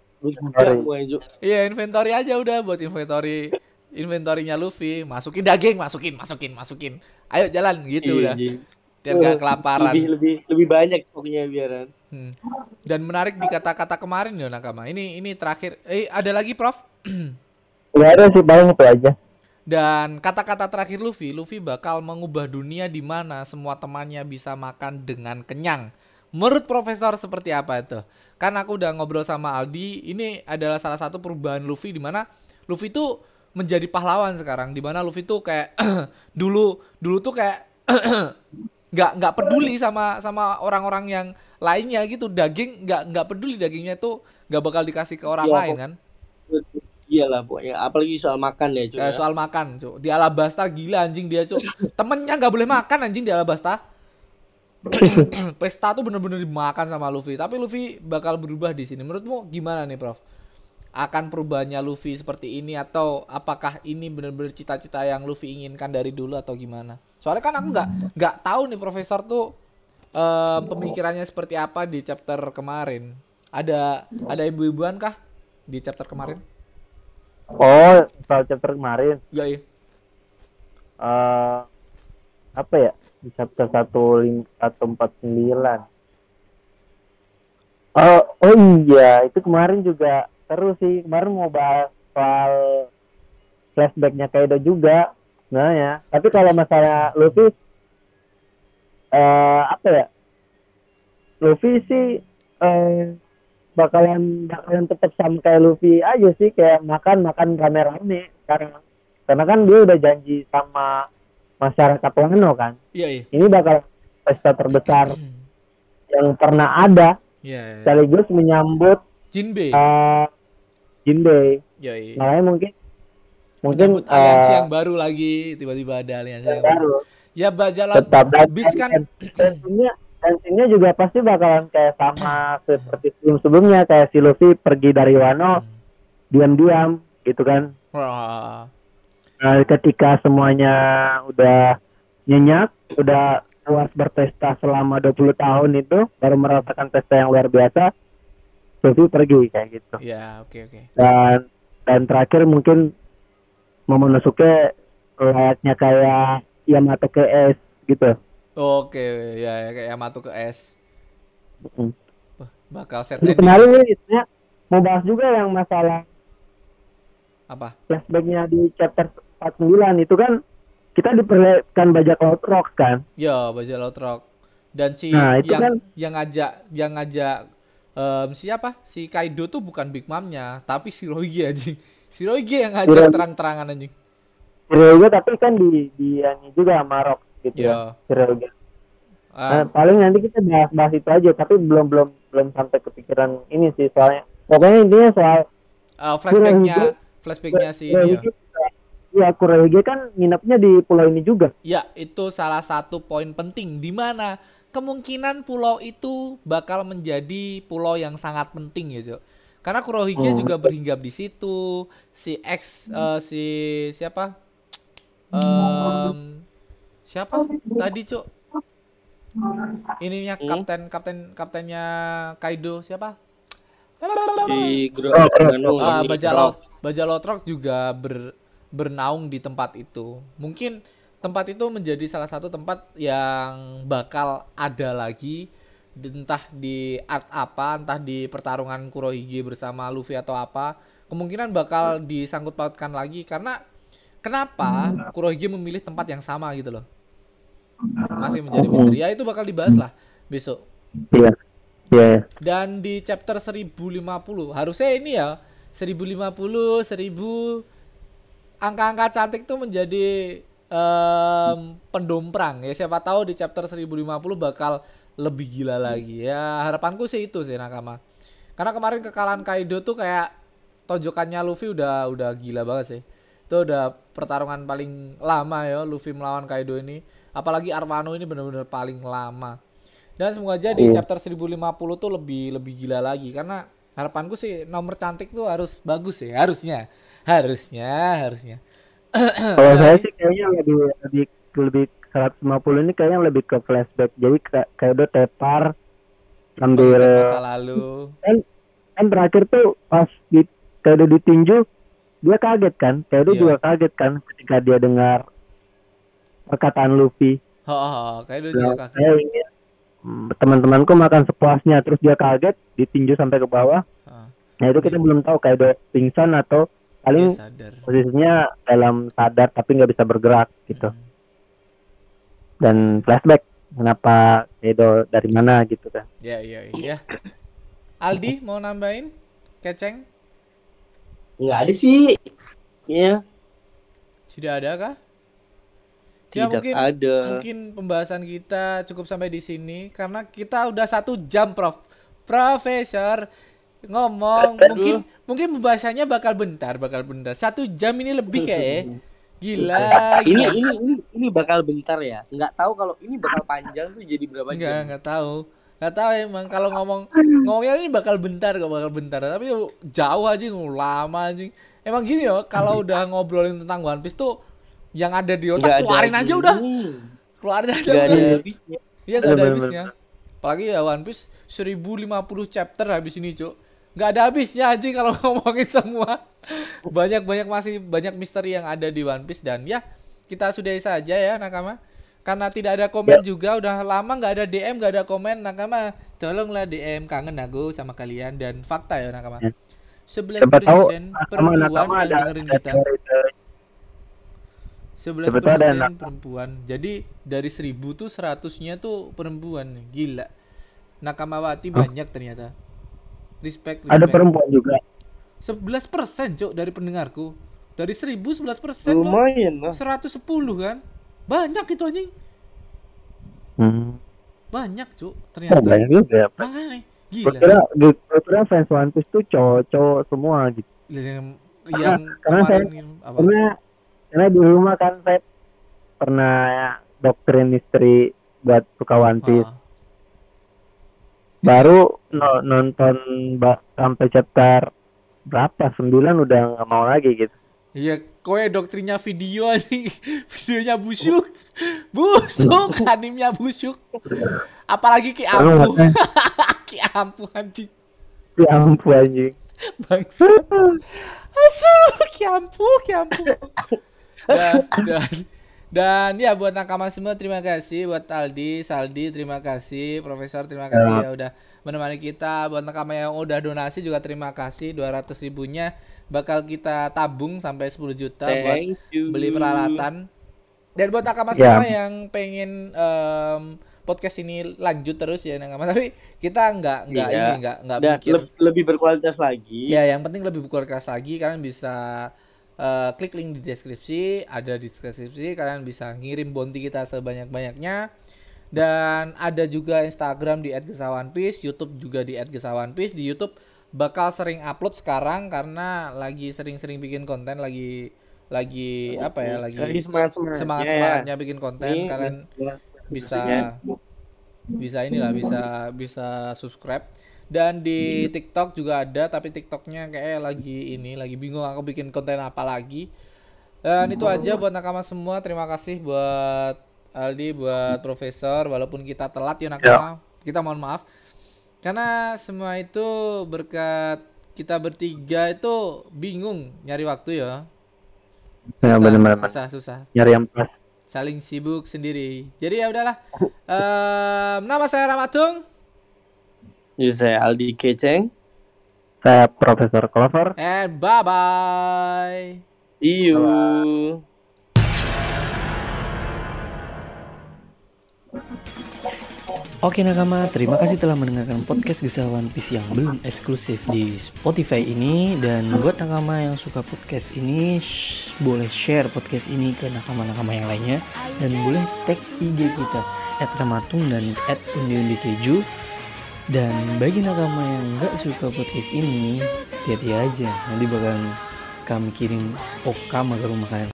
iya inventory aja udah buat inventory inventorinya Luffy masukin daging masukin masukin masukin ayo jalan gitu Iya, udah iya. biar nggak kelaparan Lebih lebih lebih banyak stoknya biaran. Hmm. dan menarik di kata-kata kemarin ya nakama ini ini terakhir eh ada lagi prof [CLEARS THROAT] Gak ada sih paling itu aja. Dan kata-kata terakhir Luffy, Luffy bakal mengubah dunia di mana semua temannya bisa makan dengan kenyang. Menurut profesor seperti apa itu? Kan aku udah ngobrol sama Aldi, ini adalah salah satu perubahan Luffy di mana Luffy itu menjadi pahlawan sekarang di mana Luffy tuh kayak [CLEARS THROAT] dulu dulu tuh kayak [CLEARS THROAT] nggak nggak peduli sama sama orang-orang yang lainnya gitu daging nggak nggak peduli dagingnya tuh nggak bakal dikasih ke orang Iya, lain kan Iya lah pokoknya. Apalagi soal makan ya, Cuk. Kayak ya. soal makan, Cuk. Di Alabasta gila anjing dia, Cuk. Temennya nggak boleh makan anjing di Alabasta. Pesta tuh bener-bener dimakan sama Luffy. Tapi Luffy bakal berubah di sini. Menurutmu gimana nih, Prof? Akan perubahannya Luffy seperti ini atau apakah ini bener-bener cita-cita yang Luffy inginkan dari dulu atau gimana? Soalnya kan aku nggak nggak tahu nih profesor tuh eh, pemikirannya seperti apa di chapter kemarin. Ada ada ibu-ibuan kah di chapter kemarin? Oh, soal chapter kemarin. Ya, iya. eh apa ya? Di chapter 149. Oh, oh iya, itu kemarin juga terus sih. Kemarin mau bahas soal flashbacknya Kaido juga sebenarnya. Tapi kalau masalah Luffy eh apa ya? Luffy sih eh bakalan bakalan tetap sama kayak Luffy aja sih kayak makan makan rame-rame sekarang karena kan dia udah janji sama masyarakat Wano kan Iya, iya. ini bakal pesta terbesar yang pernah ada Iya, iya. sekaligus menyambut Jinbe. uh, Jinbei Ya, iya. makanya mungkin mungkin Menyambut aliansi eh, yang baru lagi, tiba-tiba ada aliansi yang yang baru. Ya baca laut tetap dan bis kan tensinya tensinya juga pasti bakalan kayak sama seperti sebelum-sebelumnya kayak si Luffy pergi dari Wano diam-diam gitu kan Wah, Nah, ketika semuanya udah nyenyak, udah puas berpesta selama 20 tahun itu, baru merasakan pesta yang luar biasa, Luffy pergi kayak gitu. ya oke oke. Dan dan terakhir mungkin Momonosuke layaknya kayak Yamato ke S gitu. Oke, ya, ya kayak Yamato ke S. Mm. Bakal set kemarin ini ya, mau bahas juga yang masalah apa? flashbacknya di chapter 49 itu kan kita diperlihatkan bajak laut rock kan. Ya, baca laut rock. Dan si Nah, itu yang kan- yang ngajak yang ngajak em, siapa? Si Kaido tuh bukan Big Mom-nya, tapi si Roige anjing. Si Roige yang ngajak Roige. terang-terangan anjing. Ryoga tapi kan di di juga sama rock gitu Ya. ya. Si Ryoga. Ah, Nah, paling nanti kita bahas-bahas itu aja, tapi belum belum belum sampai kepikiran ini sih soalnya. Pokoknya intinya soal eh, flashbacknya flashbacknya si ini ya. Iya, Kurohige kan nginepnya di pulau ini juga. Ya, itu salah satu poin penting di mana kemungkinan pulau itu bakal menjadi pulau yang sangat penting ya, Jo. Karena Kurohige Hmm. juga berhinggap di situ. Si X eh, si siapa? Em, siapa tadi, Cuk? Ininya Hmm. kapten kapten kaptennya Kaido siapa? Si Gro Oh, Gano, Ah, ini, Baja Rock. Laut Baja Lotrok juga ber, bernaung di tempat itu. Mungkin tempat itu menjadi salah satu tempat yang bakal ada lagi entah di art apa, entah di pertarungan Kurohige bersama Luffy atau apa. Kemungkinan bakal disangkut pautkan lagi karena kenapa Kurohige memilih tempat yang sama gitu loh. Masih menjadi misteri. Ya itu bakal dibahas lah besok. Iya. Iya. Dan di chapter 1050 harusnya ini ya 1050 1000 angka-angka cantik tuh menjadi em, pendomprang ya. Siapa tahu di chapter 1050 bakal lebih gila lagi. Ya harapanku sih itu sih nakama. Karena kemarin kekalahan Kaido tuh kayak tonjokannya Luffy udah udah gila banget sih. Itu udah pertarungan paling lama ya Luffy melawan Kaido ini. Apalagi Arwano ini benar-benar paling lama. Dan semoga aja di Iya. chapter 1050 tuh lebih lebih gila lagi. Karena harapanku sih nomor cantik tuh harus bagus ya harusnya. Harusnya harusnya. [CLEARS THROAT] Kalau saya sih kayaknya lebih lebih lebih 150 ini kayaknya lebih ke flashback. Jadi kayak udah tepar sambil masa lalu. Kan kan terakhir tuh pas di kayak udah ditinju dia kaget kan? Kayak udah Iya. juga kaget kan ketika dia dengar perkataan Luffy. Oh, oh, oh, kayak Nah, juga kaget. saya ingin teman-temanku makan sepuasnya terus dia kaget ditinju sampai ke bawah. Ah, nah itu kita belum tahu kayak udah pingsan atau dia paling sadar. posisinya dalam sadar tapi nggak bisa bergerak gitu. Hmm. dan flashback kenapa Edo dari mana gitu kan. Ya iya iya Aldi mau nambahin? Keceng? Nggak ada sih. Iya, sudah ada kah ya tidak mungkin ada. mungkin pembahasan kita cukup sampai di sini karena kita udah satu jam prof profesor ngomong Aduh. mungkin mungkin pembahasannya bakal bentar bakal bentar satu jam ini lebih kayak ya. [LAUGHS] gila Ini gila. ini ini ini bakal bentar ya. Nggak tahu kalau ini bakal panjang tuh jadi berapa Enggak, jam. enggak tahu. Enggak tahu emang kalau ngomong ngomongnya ini bakal bentar kok bakal bentar. Tapi jauh aja lama aja. Emang gini yo, kalau udah ngobrolin tentang One Piece tuh yang ada di otak ada keluarin aja udah. gini. Keluarin aja Nggak ada habisnya. Iya enggak ada habisnya. Apalagi ya One Piece 1050 chapter habis ini, Cuk. Enggak ada habisnya aja kalau [LAUGHS] ngomongin semua. Banyak-banyak masih banyak misteri yang ada di One Piece dan ya kita sudahi saja ya Nakama. Karena tidak ada komen juga udah lama nggak ada DM nggak ada komen Nakama tolonglah DM kangen aku sama kalian dan fakta ya Nakama. Ya. 11% siapa tahu sama perempuan yang ada dengerin ada kita. Teori teori. 11% Siapa tahu ada anak. perempuan. Jadi dari 1000 tuh 100-nya tuh perempuan. Gila. Nakamawati banyak ternyata. Respect, respect. ada perempuan juga 11% cok dari pendengarku. Dari 1000 11% loh. Lumayan lah. 110 kan. Banyak itu anjing. hmm. Banyak cok oh, ternyata. banyak juga Makanya gue gila. kira kira fans One Piece tuh cowok-cowok semua gitu Yang, yang karena kemarin ini- apa? karena karena di rumah kan saya pernah doktrin istri buat suka One Piece Ah, baru no- nonton sampai chapter berapa sembilan udah nggak mau lagi gitu Iya, kowe doktrinnya video anjing. [LAUGHS] Videonya busuk. Busuk, [LAUGHS] animnya busuk. Apalagi ki katanya, [LAUGHS] ki ampuh anjing. ya ampun anjing Bangsa. Asu, ki ampuh, ki ampuh. Dan, dan, dan ya buat nakama semua terima kasih buat Aldi, Saldi terima kasih, Profesor terima kasih ya udah menemani kita. Buat nakama yang udah donasi juga terima kasih 200 ribunya bakal kita tabung sampai 10 juta buat Thank you. beli peralatan. Dan buat nakama Ya. semua yang pengen em, podcast ini lanjut terus ya nakama tapi kita nggak nggak Iya. ini nggak nggak mikir le- lebih berkualitas lagi. Ya, yang penting lebih berkualitas lagi kalian bisa eh, klik link di deskripsi, ada di deskripsi kalian bisa ngirim bounty kita sebanyak-banyaknya. Dan ada juga Instagram di @gesawanpiece, YouTube juga di @gesawanpiece. Di YouTube bakal sering upload sekarang karena lagi sering-sering bikin konten lagi lagi apa ya lagi Lagi semangat semangat. semangat semangatnya bikin konten Ini kalian bisa bisa inilah bisa bisa subscribe dan di TikTok juga ada tapi TikToknya kayak lagi ini lagi bingung aku bikin konten apa lagi. Dan itu aja buat nakama semua. Terima kasih buat Aldi buat Profesor. Walaupun kita telat ya nakama. Kita mohon maaf. Karena semua itu berkat kita bertiga itu bingung nyari waktu ya. Ya Susah, benar-benar susah susah. Nyari yang pas. saling sibuk sendiri. Jadi ya udahlah. [LAUGHS] Em, nama saya Ramatung Ya, saya Aldi Keceng. Saya Profesor Clover. and bye bye. See you. Oke nakama, terima kasih telah mendengarkan podcast Gesal One Piece yang belum eksklusif di Spotify ini Dan buat nakama yang suka podcast ini, shh, boleh share podcast ini ke nakama-nakama yang lainnya Dan boleh tag IG kita, at Ramatung dan at Undi Keju Dan bagi nakama yang nggak suka podcast ini, hati-hati aja. Nanti bakalan kami kirim okama ke rumah kalian